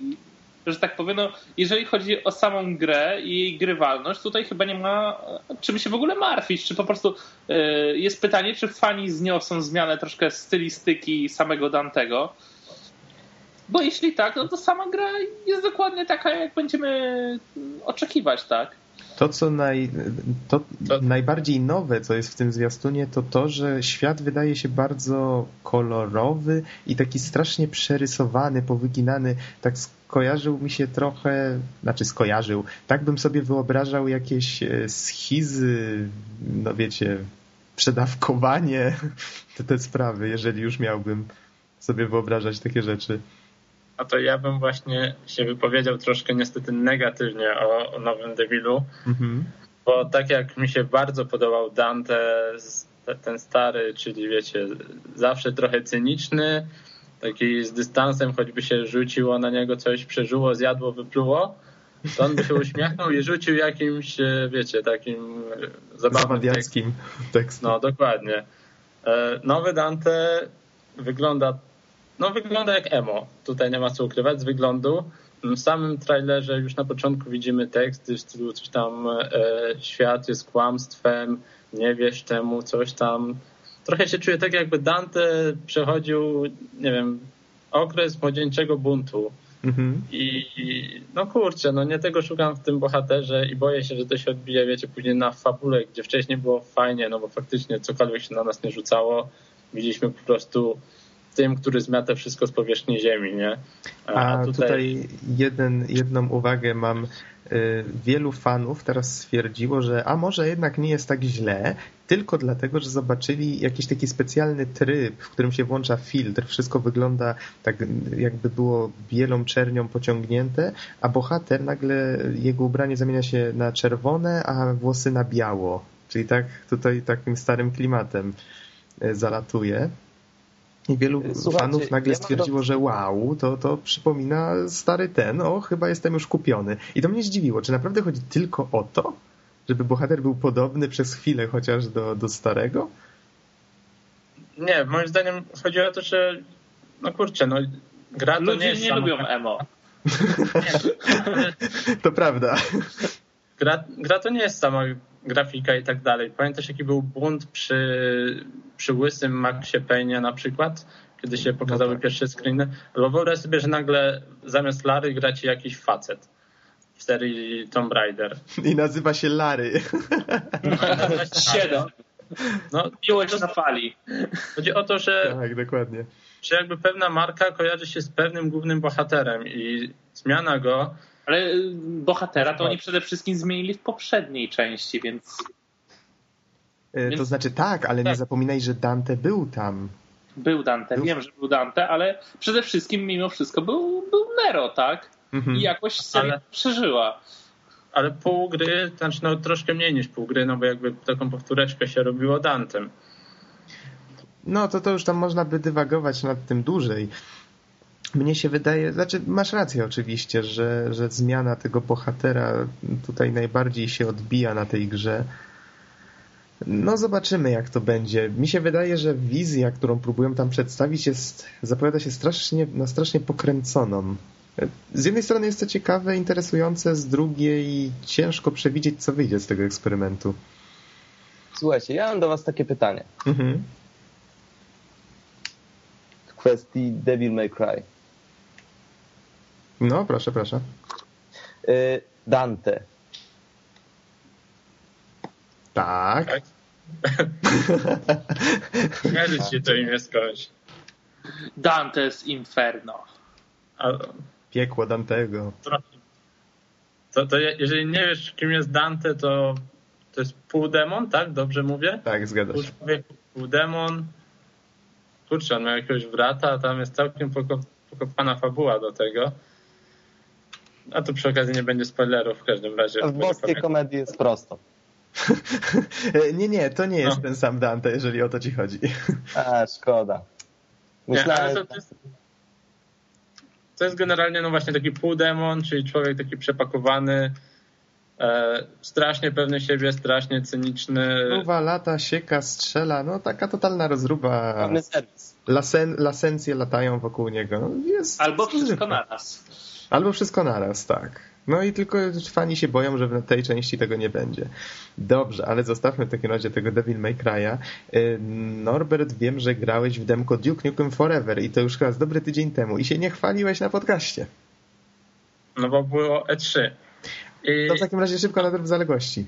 że tak powiem, no, jeżeli chodzi o samą grę i jej grywalność, tutaj chyba nie ma czym się w ogóle martwić. Czy po prostu y, jest pytanie, czy fani zniosą zmianę troszkę stylistyki samego Dantego. Bo jeśli tak, no to sama gra jest dokładnie taka, jak będziemy oczekiwać, tak? To, co naj, to, to, najbardziej nowe, co jest w tym zwiastunie, to to, że świat wydaje się bardzo kolorowy i taki strasznie przerysowany, powyginany. Tak skojarzył mi się trochę, znaczy skojarzył, tak bym sobie wyobrażał jakieś e, schizy, no wiecie, przedawkowanie, te, te sprawy, jeżeli już miałbym sobie wyobrażać takie rzeczy. A to ja bym właśnie się wypowiedział troszkę niestety negatywnie o, o nowym Devilu, mhm. bo tak jak mi się bardzo podobał Dante, ten stary, czyli wiecie, zawsze trochę cyniczny, taki z dystansem, choćby się rzuciło na niego coś, przeżyło, zjadło, wypluło, to on by się uśmiechnął i rzucił jakimś, e, wiecie, takim e, zabawnym Zabawiackim tekstem. No, dokładnie. E, Nowy Dante wygląda, no wygląda jak emo. Tutaj nie ma co ukrywać z wyglądu. W samym trailerze już na początku widzimy teksty w stylu coś tam e, świat jest kłamstwem, nie wiesz czemu, coś tam. Trochę się czuję tak jakby Dante przechodził, nie wiem, okres młodzieńczego buntu. Mhm. I, I no kurczę, no nie tego szukam w tym bohaterze i boję się, że to się odbije, wiecie, później na fabule, gdzie wcześniej było fajnie, no bo faktycznie cokolwiek się na nas nie rzucało, widzieliśmy po prostu tym, który zmiata wszystko z powierzchni ziemi, nie? A, tutaj, jeden, jedną uwagę mam. Y, Wielu fanów teraz stwierdziło, że a może jednak nie jest tak źle, tylko dlatego, że zobaczyli jakiś taki specjalny tryb, w którym się włącza filtr. Wszystko wygląda tak, jakby było bielą czernią pociągnięte, a bohater nagle jego ubranie zamienia się na czerwone, a włosy na biało. Czyli tak tutaj takim starym klimatem y, zalatuje. I wielu Słuchajcie, fanów nagle ja stwierdziło, do- że wow, to, to przypomina stary ten, o chyba jestem już kupiony. I to mnie zdziwiło, czy naprawdę chodzi tylko o to? Żeby bohater był podobny przez chwilę chociaż do, do starego? Nie, moim zdaniem chodzi o to, że no kurczę, no gra to nie Ludzie jest nie sama- lubią emo. To prawda. gra, gra to nie jest sama grafika i tak dalej. Pamiętasz jaki był bunt przy, przy łysym Maxie Payne na przykład? Kiedy się pokazały tak. pierwsze screeny. Albo wyobraź sobie, że nagle zamiast Lary gra ci jakiś facet w serii Tomb Raider. I nazywa się Lary. Siedem. No, Miłość na fali. chodzi o to, że tak, dokładnie. że jakby pewna marka kojarzy się z pewnym głównym bohaterem i zmiana go, Ale y, bohatera to oni przede wszystkim zmienili w poprzedniej części, więc To Więc- znaczy tak, ale nie tak. zapominaj, że Dante był tam. był Dante. Był- Wiem, że był Dante, ale przede wszystkim mimo wszystko był, był Nero, tak? Mhm. I jakoś seria Ale- przeżyła. ale pół gry, znaczy no troszkę mniej niż pół gry, no bo jakby taką powtóreczkę się robiło Dantem. No to to już tam można by dywagować nad tym dłużej. Mnie się wydaje, znaczy masz rację oczywiście, że, że zmiana tego bohatera tutaj najbardziej się odbija na tej grze. No zobaczymy jak to będzie. Mi się wydaje, że wizja, którą próbują tam przedstawić jest, zapowiada się strasznie, na strasznie pokręconą. Z jednej strony jest to ciekawe, interesujące, z drugiej ciężko przewidzieć co wyjdzie z tego eksperymentu. Słuchajcie, ja mam do was takie pytanie Mhm. w kwestii Devil May Cry. No proszę, proszę. Y, Dante. Tak. Tak? Kojarzy ci to imię skądś. Dante's Inferno. A, Piekło Dantego. To, to je- jeżeli nie wiesz, kim jest Dante, to to jest półdemon, tak? Dobrze mówię? Tak, zgadza Pół się. półdemon. Kurczę, on miał jakiegoś brata, a tam jest całkiem poko- pokopana fabuła do tego. A tu przy okazji nie będzie spoilerów w każdym razie. W boskiej komedii jest prosto. nie, nie, to nie jest No. ten sam Dante, jeżeli o to ci chodzi. A, szkoda. Nie, ale Myślałem, to, to, jest, to jest generalnie no właśnie taki półdemon, czyli człowiek taki przepakowany, e, strasznie pewny siebie, strasznie cyniczny. Próba lata, sieka, strzela, no taka totalna rozruba. Pełny serwis. Lasen, lasencje latają wokół niego. No, Jest Albo wszystko naraz. Albo wszystko naraz, tak. No i tylko fani się boją, że w tej części tego nie będzie. Dobrze, ale zostawmy w takim razie tego Devil May Cry'a. Y, Norbert, wiem, że grałeś w demko Duke Nukem Forever i to już chyba z dobry tydzień temu i się nie chwaliłeś na podcaście. No bo było E3. I, To w takim razie szybko na drób zaległości.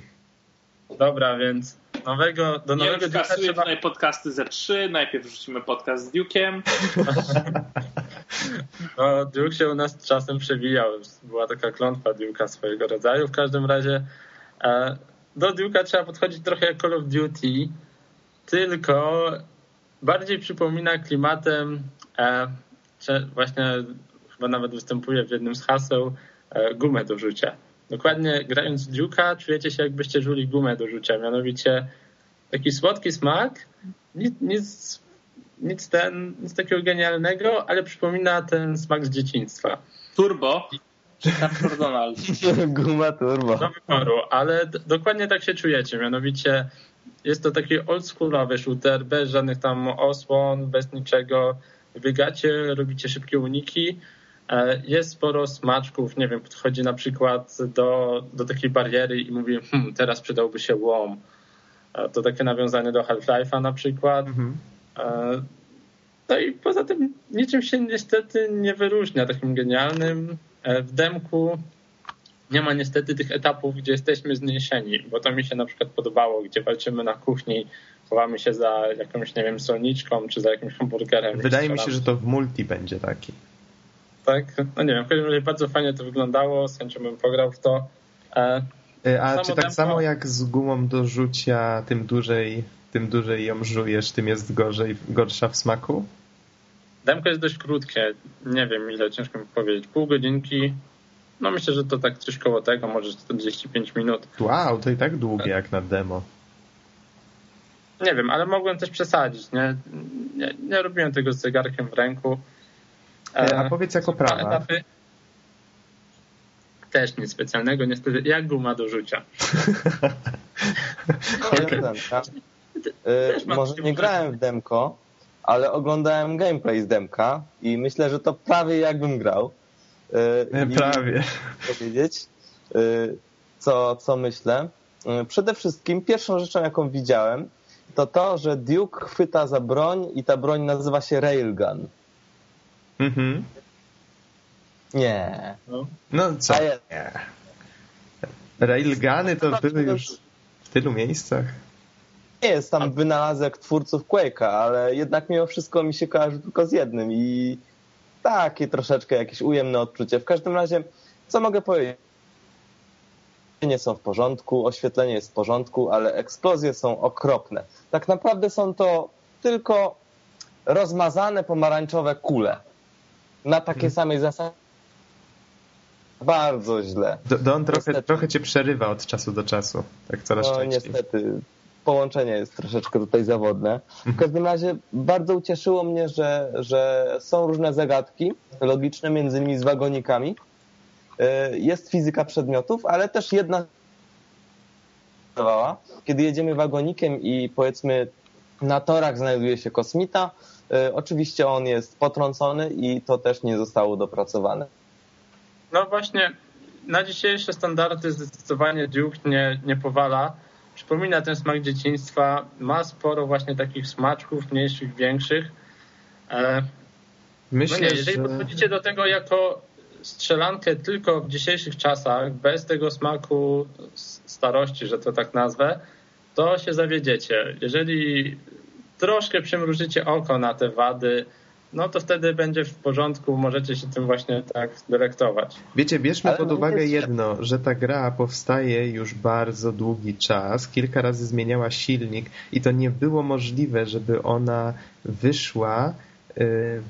Dobra, więc nowego, do nowego wiem, Duke'a trzeba... tutaj podcasty ze trzy. Najpierw rzucimy podcast z Duke'em. No, Duke się u nas czasem przewijał. Była taka klątwa Duke'a swojego rodzaju. W każdym razie e, do Duke'a trzeba podchodzić trochę jak Call of Duty, tylko bardziej przypomina klimatem, e, właśnie chyba nawet występuje w jednym z haseł, e, gumę do rzucia. Dokładnie grając Duke'a czujecie się jakbyście żuli gumę do rzucia, mianowicie taki słodki smak, nic, nic, nic, ten, nic takiego genialnego, ale przypomina ten smak z dzieciństwa. Turbo. Arthur Donald? Guma turbo. Do wyboru, ale dokładnie tak się czujecie. Mianowicie jest to taki oldschoolowy shooter, bez żadnych tam osłon, bez niczego. Biegacie, robicie szybkie uniki. E, Jest sporo smaczków, nie wiem, podchodzi na przykład do, do takiej bariery i mówi, hm, teraz przydałby się łom. E, To takie nawiązanie do Half-Life'a na przykład. Mhm. No i poza tym niczym się niestety nie wyróżnia takim genialnym. E, W demku nie ma niestety tych etapów, gdzie jesteśmy zniesieni, bo to mi się na przykład podobało, gdzie walczymy na kuchni, chowamy się za jakąś, nie wiem, solniczką czy za jakimś hamburgerem. Wydaje mi się, że to w multi będzie taki. Tak, no nie wiem, w każdym razie bardzo fajnie to wyglądało, z chęcią bym pograł w to. E, E, A Samo czy tak samo jak z gumą do rzucia, tym dłużej, tym dłużej ją żujesz, tym jest gorzej, gorsza w smaku? Demko jest dość krótkie, nie wiem ile, ciężko mi powiedzieć, pół godzinki, no myślę, że to tak coś koło tego, może 45 minut. Wow, to i tak długie jak na demo. Nie wiem, ale mogłem też przesadzić, nie? Nie, nie robiłem tego z zegarkiem w ręku. E, A powiedz jako prawa. etapy. Też nic specjalnego, niestety, jak guma do rzucia. Ja ten, y, może nie grałem w demko, ale oglądałem gameplay z demka i myślę, że to prawie jakbym grał. Y, i Prawie. powiedzieć, y, co, co myślę. Y, Przede wszystkim pierwszą rzeczą, jaką widziałem, to to, że Duke chwyta za broń i ta broń nazywa się Railgun. Mhm. Nie. No. No co? Nie. Railguny to były już w tylu miejscach. Nie jest tam wynalazek twórców Quake'a, ale jednak mimo wszystko mi się kojarzy tylko z jednym i takie troszeczkę jakieś ujemne odczucie. W każdym razie, co mogę powiedzieć? Nie są w porządku, oświetlenie jest w porządku, ale eksplozje są okropne. Tak naprawdę są to tylko rozmazane pomarańczowe kule. Na takiej samej zasadzie. Bardzo źle. Do- Don trochę, Niestety. trochę cię przerywa od czasu do czasu. Tak coraz No częściej. niestety, połączenie jest troszeczkę tutaj zawodne. W każdym razie bardzo ucieszyło mnie, że, że są różne zagadki logiczne, między innymi z wagonikami. Y, Jest fizyka przedmiotów, ale też jedna kiedy jedziemy wagonikiem i powiedzmy na torach znajduje się kosmita, y, oczywiście on jest potrącony i to też nie zostało dopracowane. No właśnie, na dzisiejsze standardy zdecydowanie Duke nie, nie powala. Przypomina ten smak dzieciństwa. Ma sporo właśnie takich smaczków, mniejszych, większych. E, Myślę, no nie, jeżeli że... podchodzicie do tego jako strzelankę tylko w dzisiejszych czasach, bez tego smaku starości, że to tak nazwę, to się zawiedziecie. Jeżeli troszkę przymrużycie oko na te wady, no to wtedy będzie w porządku, możecie się tym właśnie tak delektować. Wiecie, bierzmy Ale pod no uwagę jest- jedno, że ta gra powstaje już bardzo długi czas, kilka razy zmieniała silnik i to nie było możliwe, żeby ona wyszła y,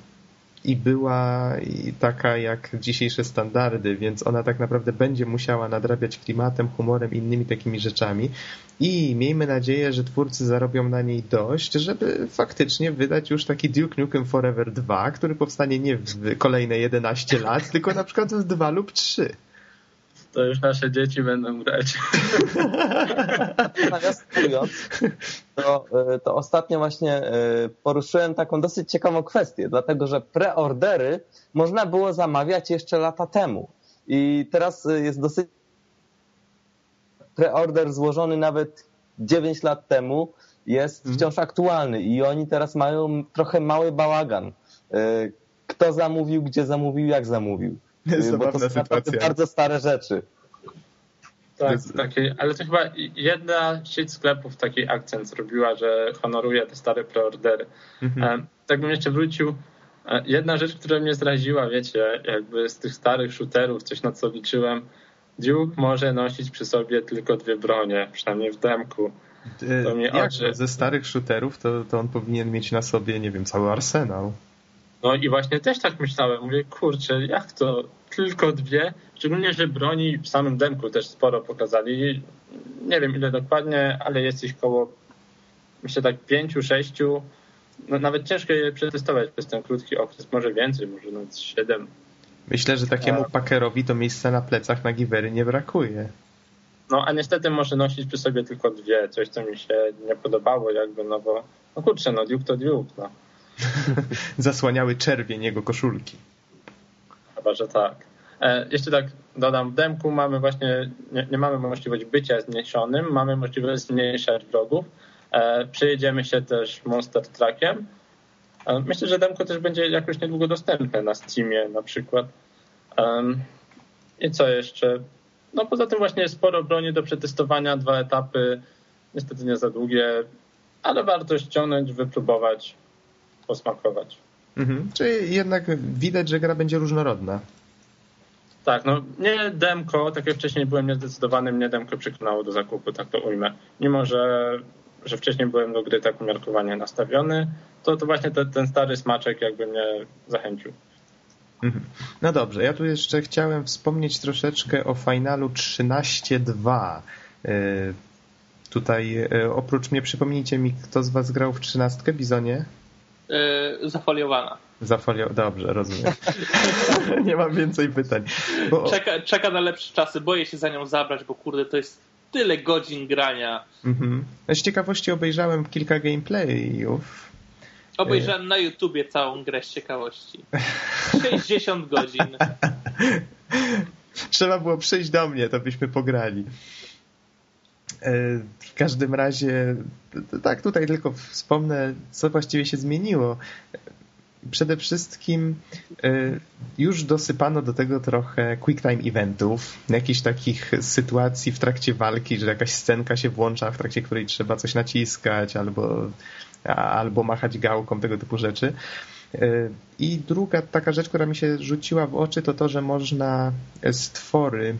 i była i taka jak dzisiejsze standardy, więc ona tak naprawdę będzie musiała nadrabiać klimatem, humorem, innymi takimi rzeczami i miejmy nadzieję, że twórcy zarobią na niej dość, żeby faktycznie wydać już taki Duke Nukem Forever 2, który powstanie nie w kolejne 11 lat, tylko na przykład w 2 lub 3. To już nasze dzieci będą grać. Nawiasując, to, y, to ostatnio właśnie y, poruszyłem taką dosyć ciekawą kwestię, dlatego że preordery można było zamawiać jeszcze lata temu. I teraz y, jest dosyć preorder złożony nawet 9 lat temu jest Mhm. wciąż aktualny i oni teraz mają trochę mały bałagan. Kto zamówił, gdzie zamówił, jak zamówił. Y, Bo to są bardzo stare rzeczy. Tak, takie, ale to chyba jedna sieć sklepów taki akcent zrobiła, że honoruje te stare preordery. Mhm. E, Tak bym jeszcze wrócił. E, Jedna rzecz, która mnie zraziła, wiecie, jakby z tych starych shooterów, coś na co liczyłem, Duke może nosić przy sobie tylko dwie bronie, przynajmniej w demku. Y, to mnie Jak oczy- ze starych shooterów, to, to on powinien mieć na sobie, nie wiem, cały arsenał. No i właśnie też tak myślałem. Mówię, kurczę, jak to tylko dwie? Szczególnie, że broni w samym demku też sporo pokazali. Nie wiem ile dokładnie, ale jest ich koło, myślę tak pięciu, sześciu. No, nawet ciężko je przetestować przez ten krótki okres. Może więcej, może nawet siedem. Myślę, że takiemu A. pakerowi to miejsca na plecach na giwery nie brakuje. No a niestety może nosić przy sobie tylko dwie, coś co mi się nie podobało jakby, no bo no kurczę, no Duke to Duke, no. Zasłaniały czerwień jego koszulki. Chyba, że tak. E, jeszcze tak dodam, w demku mamy właśnie, nie, nie mamy możliwości bycia zmniejszonym, mamy możliwość zmniejszać wrogów. E, przejedziemy się też Monster Truckiem. E, myślę, że demko też będzie jakoś niedługo dostępne na Steamie na przykład. I co jeszcze? No poza tym właśnie sporo broni do przetestowania, dwa etapy, niestety nie za długie, ale warto ściągnąć, wypróbować, posmakować. Mhm. Czyli jednak widać, że gra będzie różnorodna. Tak, no mnie demko, tak jak wcześniej byłem niezdecydowany, mnie demko przekonało do zakupu, tak to ujmę. Mimo, że, że wcześniej byłem do gry tak umiarkowanie nastawiony, to, to właśnie te, ten stary smaczek jakby mnie zachęcił. Mhm. No dobrze, ja tu jeszcze chciałem wspomnieć troszeczkę o finalu 13.2. Yy, Tutaj yy, oprócz mnie przypomnijcie mi, kto z was grał w 13 Bizonie? Yy, zafoliowana. Zafolio... Dobrze, rozumiem. Nie mam więcej pytań. Bo... Czeka, czeka na lepsze czasy, boję się za nią zabrać, bo kurde, to jest tyle godzin grania. Mhm. Z ciekawości obejrzałem kilka gameplayów. Obejrzałem na YouTubie całą grę z ciekawości. 60 godzin. Trzeba było przyjść do mnie, to byśmy pograli. W każdym razie, tak, tutaj tylko wspomnę, co właściwie się zmieniło. Przede wszystkim już dosypano do tego trochę quick time eventów, jakichś takich sytuacji w trakcie walki, że jakaś scenka się włącza, w trakcie której trzeba coś naciskać albo, albo machać gałką, tego typu rzeczy. I druga taka rzecz, która mi się rzuciła w oczy, to to, że można stwory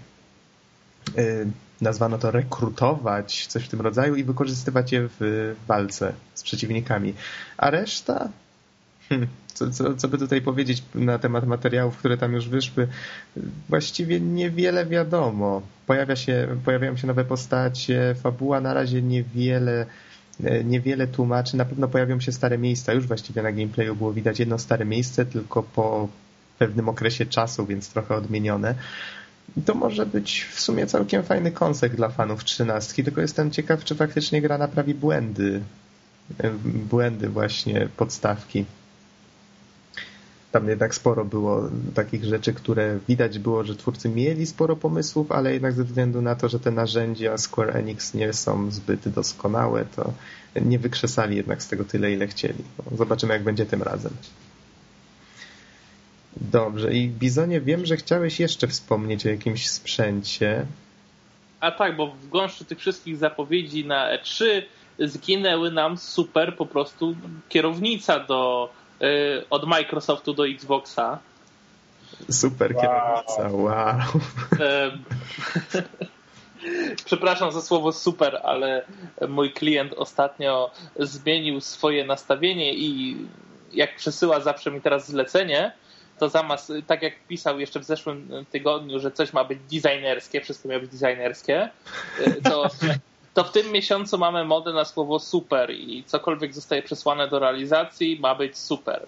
nazwano to rekrutować, coś w tym rodzaju i wykorzystywać je w walce z przeciwnikami. A reszta? Hmm, co, co, co by tutaj powiedzieć na temat materiałów, które tam już wyszły? Właściwie niewiele wiadomo. Pojawia się, pojawiają się nowe postacie, fabuła na razie niewiele niewiele tłumaczy. Na pewno pojawią się stare miejsca. Już właściwie na gameplayu było widać jedno stare miejsce, tylko po pewnym okresie czasu, więc trochę odmienione. To może być w sumie całkiem fajny konsek dla fanów trzynastki, tylko jestem ciekaw, czy faktycznie gra naprawi błędy. Błędy właśnie podstawki. Tam jednak sporo było takich rzeczy, które widać było, że twórcy mieli sporo pomysłów, ale jednak ze względu na to, że te narzędzia Square Enix nie są zbyt doskonałe, to nie wykrzesali jednak z tego tyle, ile chcieli. Zobaczymy, jak będzie tym razem. Dobrze. I Bizonie, wiem, że chciałeś jeszcze wspomnieć o jakimś sprzęcie. A tak, bo w gąszczu tych wszystkich zapowiedzi na E3 zginęły nam super po prostu kierownica do, yy, od Microsoftu do Xboxa. Super wow. kierownica, wow. Przepraszam za słowo super, ale mój klient ostatnio zmienił swoje nastawienie i jak przesyła zawsze mi teraz zlecenie, to zamiast, tak jak pisał jeszcze w zeszłym tygodniu, że coś ma być designerskie, wszystko miało być designerskie, to, to w tym miesiącu mamy modę na słowo super i cokolwiek zostaje przesłane do realizacji ma być super.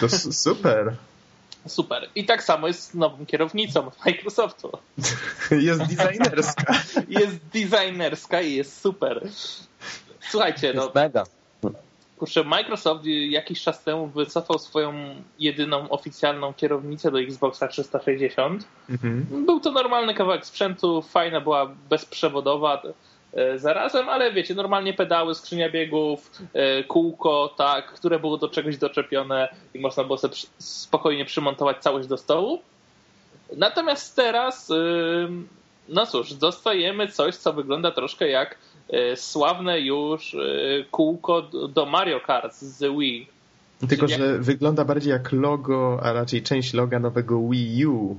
To super. Super. I tak samo jest z nową kierownicą Microsoftu. Jest designerska. Jest designerska i jest super. Słuchajcie, jest no. mega. Kurczę, Microsoft jakiś czas temu wycofał swoją jedyną oficjalną kierownicę do Xboxa 360. Mhm. Był to normalny kawałek sprzętu, fajna była bezprzewodowa e, zarazem, ale wiecie, normalnie pedały, skrzynia biegów, e, kółko, tak, które było do czegoś doczepione i można było sobie spokojnie przymontować całość do stołu. Natomiast teraz, no cóż, dostajemy coś, co wygląda troszkę jak sławne już kółko do Mario Kart z Wii. Tylko, że jak... wygląda bardziej jak logo, a raczej część loga nowego Wii U.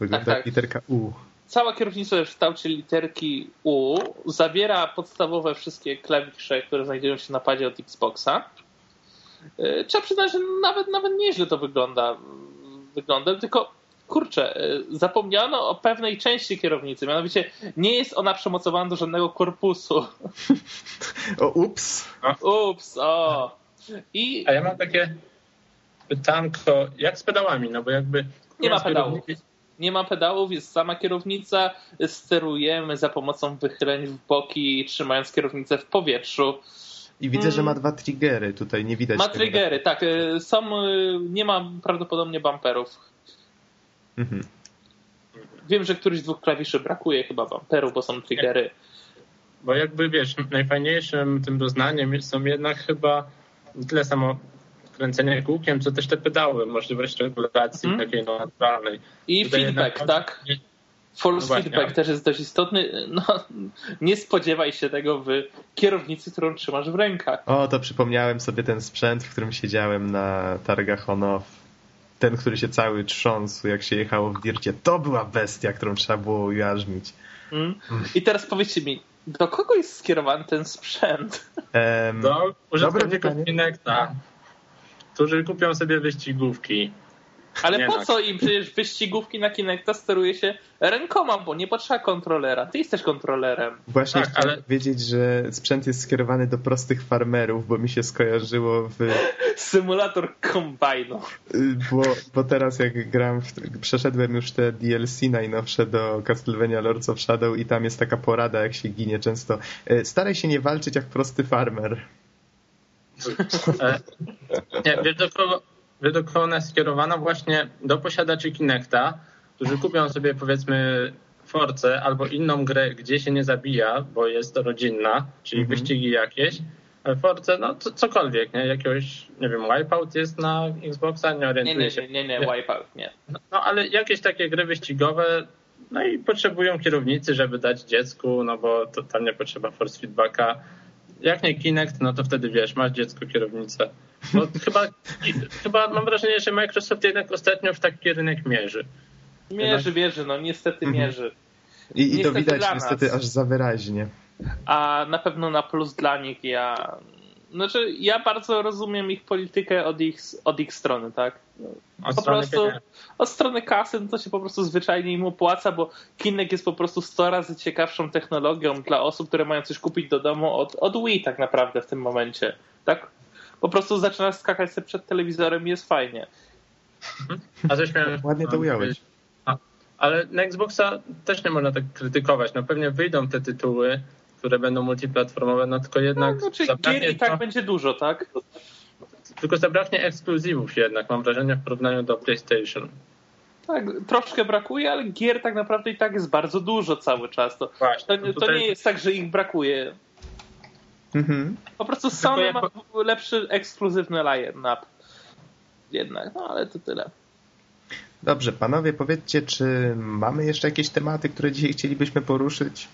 Wygląda tak, jak tak. literka U. Cała kierownica w kształcie literki U zawiera podstawowe wszystkie klawisze, które znajdują się na padzie od Xboxa. Trzeba przyznać, że nawet, nawet nieźle to wygląda. Wygląda, tylko kurczę, zapomniano o pewnej części kierownicy, mianowicie nie jest ona przemocowana do żadnego korpusu. O, ups. Ups, o. I... A ja mam takie pytanko, jak z pedałami? No bo jakby... Nie ma pedałów. Nie ma pedałów, jest sama kierownica, sterujemy za pomocą wychyleń w boki, trzymając kierownicę w powietrzu. I widzę, że ma dwa triggery, tutaj nie widać. Ma triggery, tak. Y, są, y, nie ma prawdopodobnie bumperów. Mhm. Wiem, że któryś z dwóch klawiszy brakuje chyba bumperów, bo są triggery. Bo jakby wiesz, najfajniejszym tym doznaniem są jednak chyba tyle samo kręcenie kółkiem, co też te pedały, możliwość regulacji mm. takiej no, naturalnej. I Tutaj feedback, jednak... tak? Force no feedback też jest dość istotny. No, nie spodziewaj się tego w kierownicy, którą trzymasz w rękach. O, to przypomniałem sobie ten sprzęt, w którym siedziałem na targach on-off. Ten, który się cały trząsł, jak się jechało w dircie. To była bestia, którą trzeba było ujarzmić. Mm. I teraz powiedzcie mi, do kogo jest skierowany ten sprzęt? Um, do użytkowników Kinecta, którzy kupią sobie wyścigówki ale nie po tak. co im przecież wyścigówki na Kinecta steruje się rękoma, bo nie potrzeba kontrolera. Ty jesteś kontrolerem. Właśnie tak, chciałem ale... wiedzieć, że sprzęt jest skierowany do prostych farmerów, bo mi się skojarzyło w... Symulator kombajnu. Bo, bo teraz jak gram, w... przeszedłem już te DLC najnowsze do Castlevania Lords of Shadow i tam jest taka porada, jak się ginie często. E, staraj się nie walczyć jak prosty farmer. E, nie, wiesz do kogo, według kogo ona jest skierowana właśnie do posiadaczy Kinecta, którzy kupią sobie powiedzmy Force albo inną grę, gdzie się nie zabija, bo jest rodzinna, czyli mhm. wyścigi jakieś. Force, no cokolwiek, nie? Jakiegoś, nie wiem, Wipeout jest na Xboxa, nie orientuję nie, nie, się. Nie, nie, nie, Wipeout, nie. No, no, ale jakieś takie gry wyścigowe, no i potrzebują kierownicy, żeby dać dziecku, no bo to, tam nie potrzeba force feedbacka. Jak nie Kinect, no to wtedy wiesz, masz dziecko kierownicę. Bo chyba, chyba mam wrażenie, że Microsoft jednak ostatnio w taki rynek mierzy. Mierzy, mierzy, no niestety mhm. mierzy. I, i to widać niestety aż za wyraźnie. A na pewno na plus dla nich ja. Znaczy, ja bardzo rozumiem ich politykę od ich, od ich strony, tak? Od po strony prostu od strony kasy no to się po prostu zwyczajnie im opłaca, bo Kinect jest po prostu 100 razy ciekawszą technologią dla osób, które mają coś kupić do domu od, od Wii tak naprawdę w tym momencie. Tak? po prostu zaczynasz skakać sobie przed telewizorem i jest fajnie. A coś miałem... Ładnie to ująłeś. ale na Xboxa też nie można tak krytykować. No pewnie wyjdą te tytuły, które będą multiplatformowe, no tylko jednak... No, znaczy gier i tak będzie dużo, tak? Tylko zabraknie ekskluzywów jednak, mam wrażenie, w porównaniu do PlayStation. Tak, troszkę brakuje, ale gier tak naprawdę i tak jest bardzo dużo cały czas. To, Właśnie, to, to nie jest tak, że ich brakuje. Mhm. Po prostu Sony jako... ma lepszy ekskluzywny line-up. Jednak, no ale to tyle. Dobrze, panowie, powiedzcie, czy mamy jeszcze jakieś tematy, które dzisiaj chcielibyśmy poruszyć?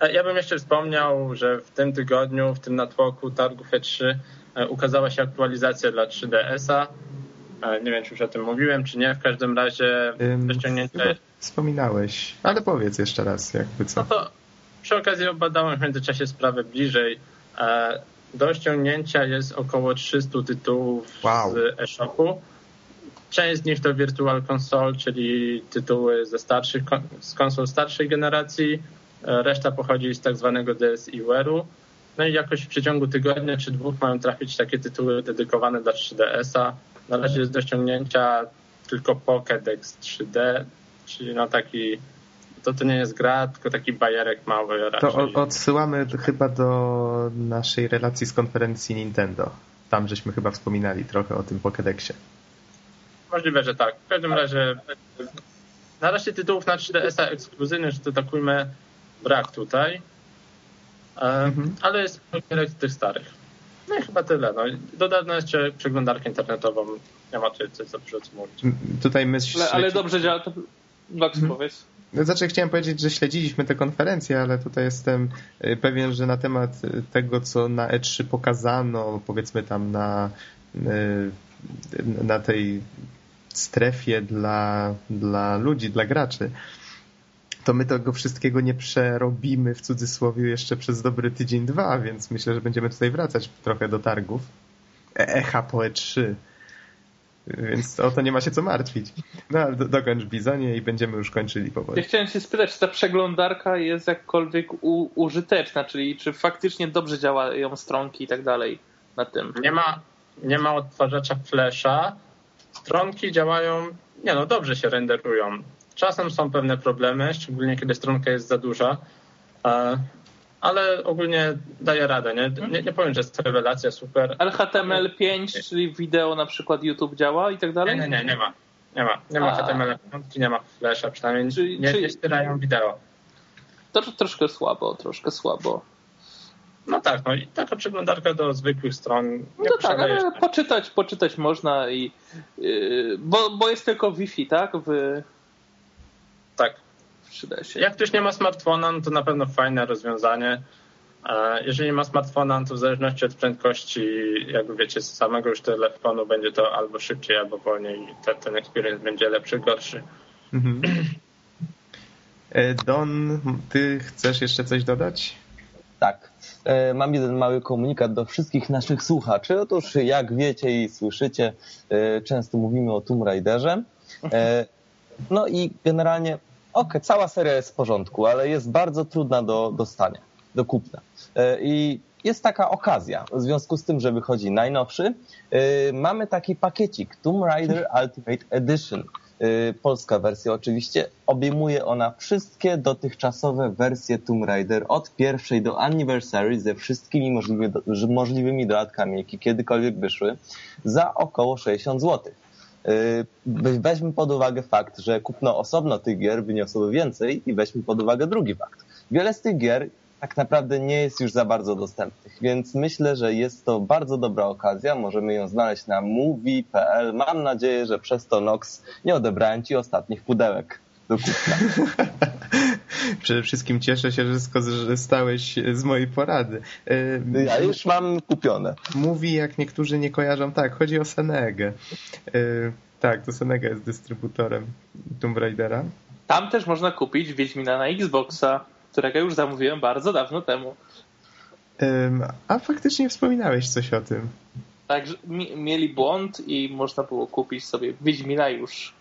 E, ja bym jeszcze wspomniał, że w tym tygodniu, w tym natłoku targów E3 e, ukazała się aktualizacja dla 3DS-a. E, nie wiem, czy już o tym mówiłem, czy nie. W każdym razie do ściągnięcia... Wspominałeś, ale powiedz jeszcze raz, jakby co. No to przy okazji obadałem w międzyczasie sprawę bliżej. Do ściągnięcia jest około 300 tytułów wow. z eShopu. Część z nich to Virtual Console, czyli tytuły ze starszych, z konsol starszej generacji. Reszta pochodzi z tak zwanego DSiWare'u. No i jakoś w przeciągu tygodnia czy dwóch mają trafić takie tytuły dedykowane dla 3DS-a. Na razie jest do ściągnięcia tylko Pokédex 3D, czyli no taki to, to nie jest gra, tylko taki bajerek mały. Raczej. To odsyłamy chyba do naszej relacji z konferencji Nintendo. Tam żeśmy chyba wspominali trochę o tym Pokédexie. Możliwe, że tak. W każdym razie na razie tytułów na 3DS-a ekskluzywnych, że to takujmy, brak tutaj. E, mhm. Ale jest bajerek tych starych. No i chyba tyle. No. Dodano jeszcze przeglądarkę internetową. Nie ma tutaj coś za dużo co mówić. Tutaj myśl... Ale, ale dobrze działa. To... Max, mhm. powiedz. No, znaczy chciałem powiedzieć, że śledziliśmy tę konferencję, ale tutaj jestem y, pewien, że na temat y, tego, co na E3 pokazano, powiedzmy tam na, na tej strefie dla, dla ludzi, dla graczy, to my tego wszystkiego nie przerobimy w cudzysłowie jeszcze przez dobry tydzień, dwa, więc myślę, że będziemy tutaj wracać trochę do targów. E, echa po E3. Więc o to nie ma się co martwić. No ale do, dokończ Bizonie i będziemy już kończyli powoli. Ja chciałem się spytać, czy ta przeglądarka jest jakkolwiek u, użyteczna, czyli czy faktycznie dobrze działają stronki i tak dalej na tym. Nie ma, nie ma odtwarzacza Flasha. Stronki działają, nie no, dobrze się renderują. Czasem są pewne problemy, szczególnie kiedy stronka jest za duża, ale ogólnie daje radę. Nie, nie, nie powiem, że jest rewelacja super. Ale HTML5, czyli wideo na przykład YouTube działa i tak dalej? Nie, nie, nie, nie ma. Nie ma, nie ma HTML5, nie ma Flasha, przynajmniej czyli, nie, czyli... nie ścierają wideo. To troszkę słabo, troszkę słabo. No tak, no i taka przeglądarka do zwykłych stron. No tak, ale poczytać, poczytać można i yy, bo, bo jest tylko Wi-Fi, tak? W... Przyda się. Jak ktoś nie ma smartfona, no to na pewno fajne rozwiązanie. Jeżeli ma smartfona, no to w zależności od prędkości, jakby wiecie, z samego już telefonu będzie to albo szybciej, albo wolniej i ten, ten experience będzie lepszy, gorszy. Mhm. E, Don, ty chcesz jeszcze coś dodać? Tak. E, mam jeden mały komunikat do wszystkich naszych słuchaczy. Otóż, jak wiecie i słyszycie, e, często mówimy o Tomb Raiderze. No i generalnie, ok, cała seria jest w porządku, ale jest bardzo trudna do dostania, do kupna. I jest taka okazja, w związku z tym, że wychodzi najnowszy, mamy taki pakiecik Tomb Raider Ultimate Edition Y, polska wersja oczywiście, obejmuje ona wszystkie dotychczasowe wersje Tomb Raider od pierwszej do Anniversary ze wszystkimi możliwy, możliwymi dodatkami, jakie kiedykolwiek wyszły, za około 60 zł. Y, weźmy pod uwagę fakt, że kupno osobno tych gier wyniosłoby więcej i weźmy pod uwagę drugi fakt. Wiele z tych gier tak naprawdę nie jest już za bardzo dostępnych, więc myślę, że jest to bardzo dobra okazja. Możemy ją znaleźć na movie.pl. Mam nadzieję, że przez to Nox nie odebrałem Ci ostatnich pudełek do kupna. Przede wszystkim cieszę się, że skorzystałeś z mojej porady. Ja już mam kupione. Mówi, jak niektórzy nie kojarzą, tak, chodzi o Senegę. Tak, to Senega jest dystrybutorem Tomb Raidera. Tam też można kupić Wiedźmina na Xboxa którego już zamówiłem bardzo dawno temu. A faktycznie wspominałeś coś o tym. Tak, mieli błąd i można było kupić sobie Wiedźmina już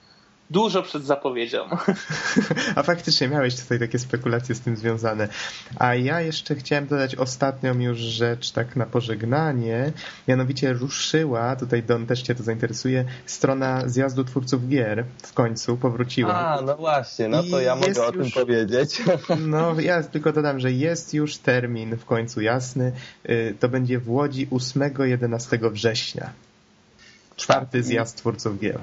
dużo przed zapowiedzią. A faktycznie miałeś tutaj takie spekulacje z tym związane. A ja jeszcze chciałem dodać ostatnią już rzecz tak na pożegnanie. Mianowicie ruszyła, tutaj Don też cię to zainteresuje, strona zjazdu twórców gier w końcu powróciła. A, no właśnie, no to I ja mogę o tym powiedzieć. No ja tylko dodam, że jest już termin w końcu jasny. Y, to będzie w Łodzi 8-11 września. Czwarty zjazd twórców gier.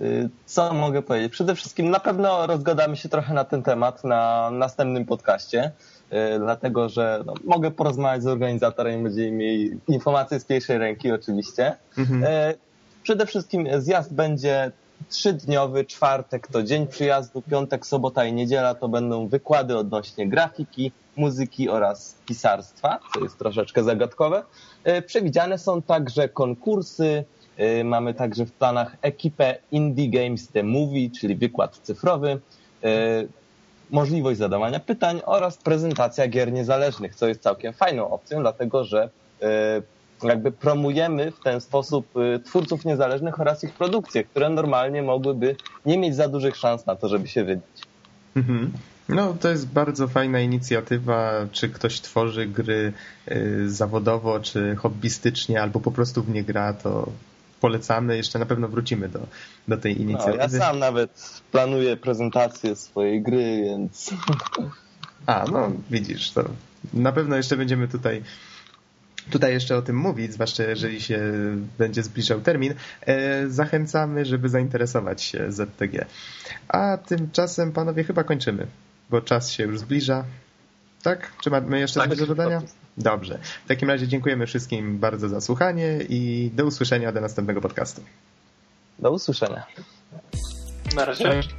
Y, co mogę powiedzieć? Przede wszystkim na pewno rozgadamy się trochę na ten temat na następnym podcaście, y, dlatego że no, mogę porozmawiać z organizatorem, będziemy mieli informacje z pierwszej ręki oczywiście. Mhm. Y, przede wszystkim zjazd będzie trzydniowy, czwartek to dzień przyjazdu, piątek, sobota i niedziela to będą wykłady odnośnie grafiki, muzyki oraz pisarstwa, co jest troszeczkę zagadkowe. Przewidziane są także konkursy, mamy także w planach ekipę Indie Games The Movie, czyli wykład cyfrowy, y, możliwość zadawania pytań oraz prezentacja gier niezależnych, co jest całkiem fajną opcją, dlatego że y, jakby promujemy w ten sposób twórców niezależnych oraz ich produkcje, które normalnie mogłyby nie mieć za dużych szans na to, żeby się wybić. Mhm. No, to jest bardzo fajna inicjatywa, czy ktoś tworzy gry zawodowo, czy hobbystycznie, albo po prostu w nie gra, to polecamy. Jeszcze na pewno wrócimy do, do tej inicjatywy. No, ja sam nawet planuję prezentację swojej gry, więc... A, no widzisz, to na pewno jeszcze będziemy tutaj tutaj jeszcze o tym mówić, zwłaszcza jeżeli się będzie zbliżał termin, e, zachęcamy, żeby zainteresować się ZTG. A tymczasem, panowie, chyba kończymy, bo czas się już zbliża. Tak? Czy mamy jeszcze tak, coś do dodania? Dobrze. W takim razie dziękujemy wszystkim bardzo za słuchanie i do usłyszenia do następnego podcastu. Do usłyszenia. Na razie. Cześć.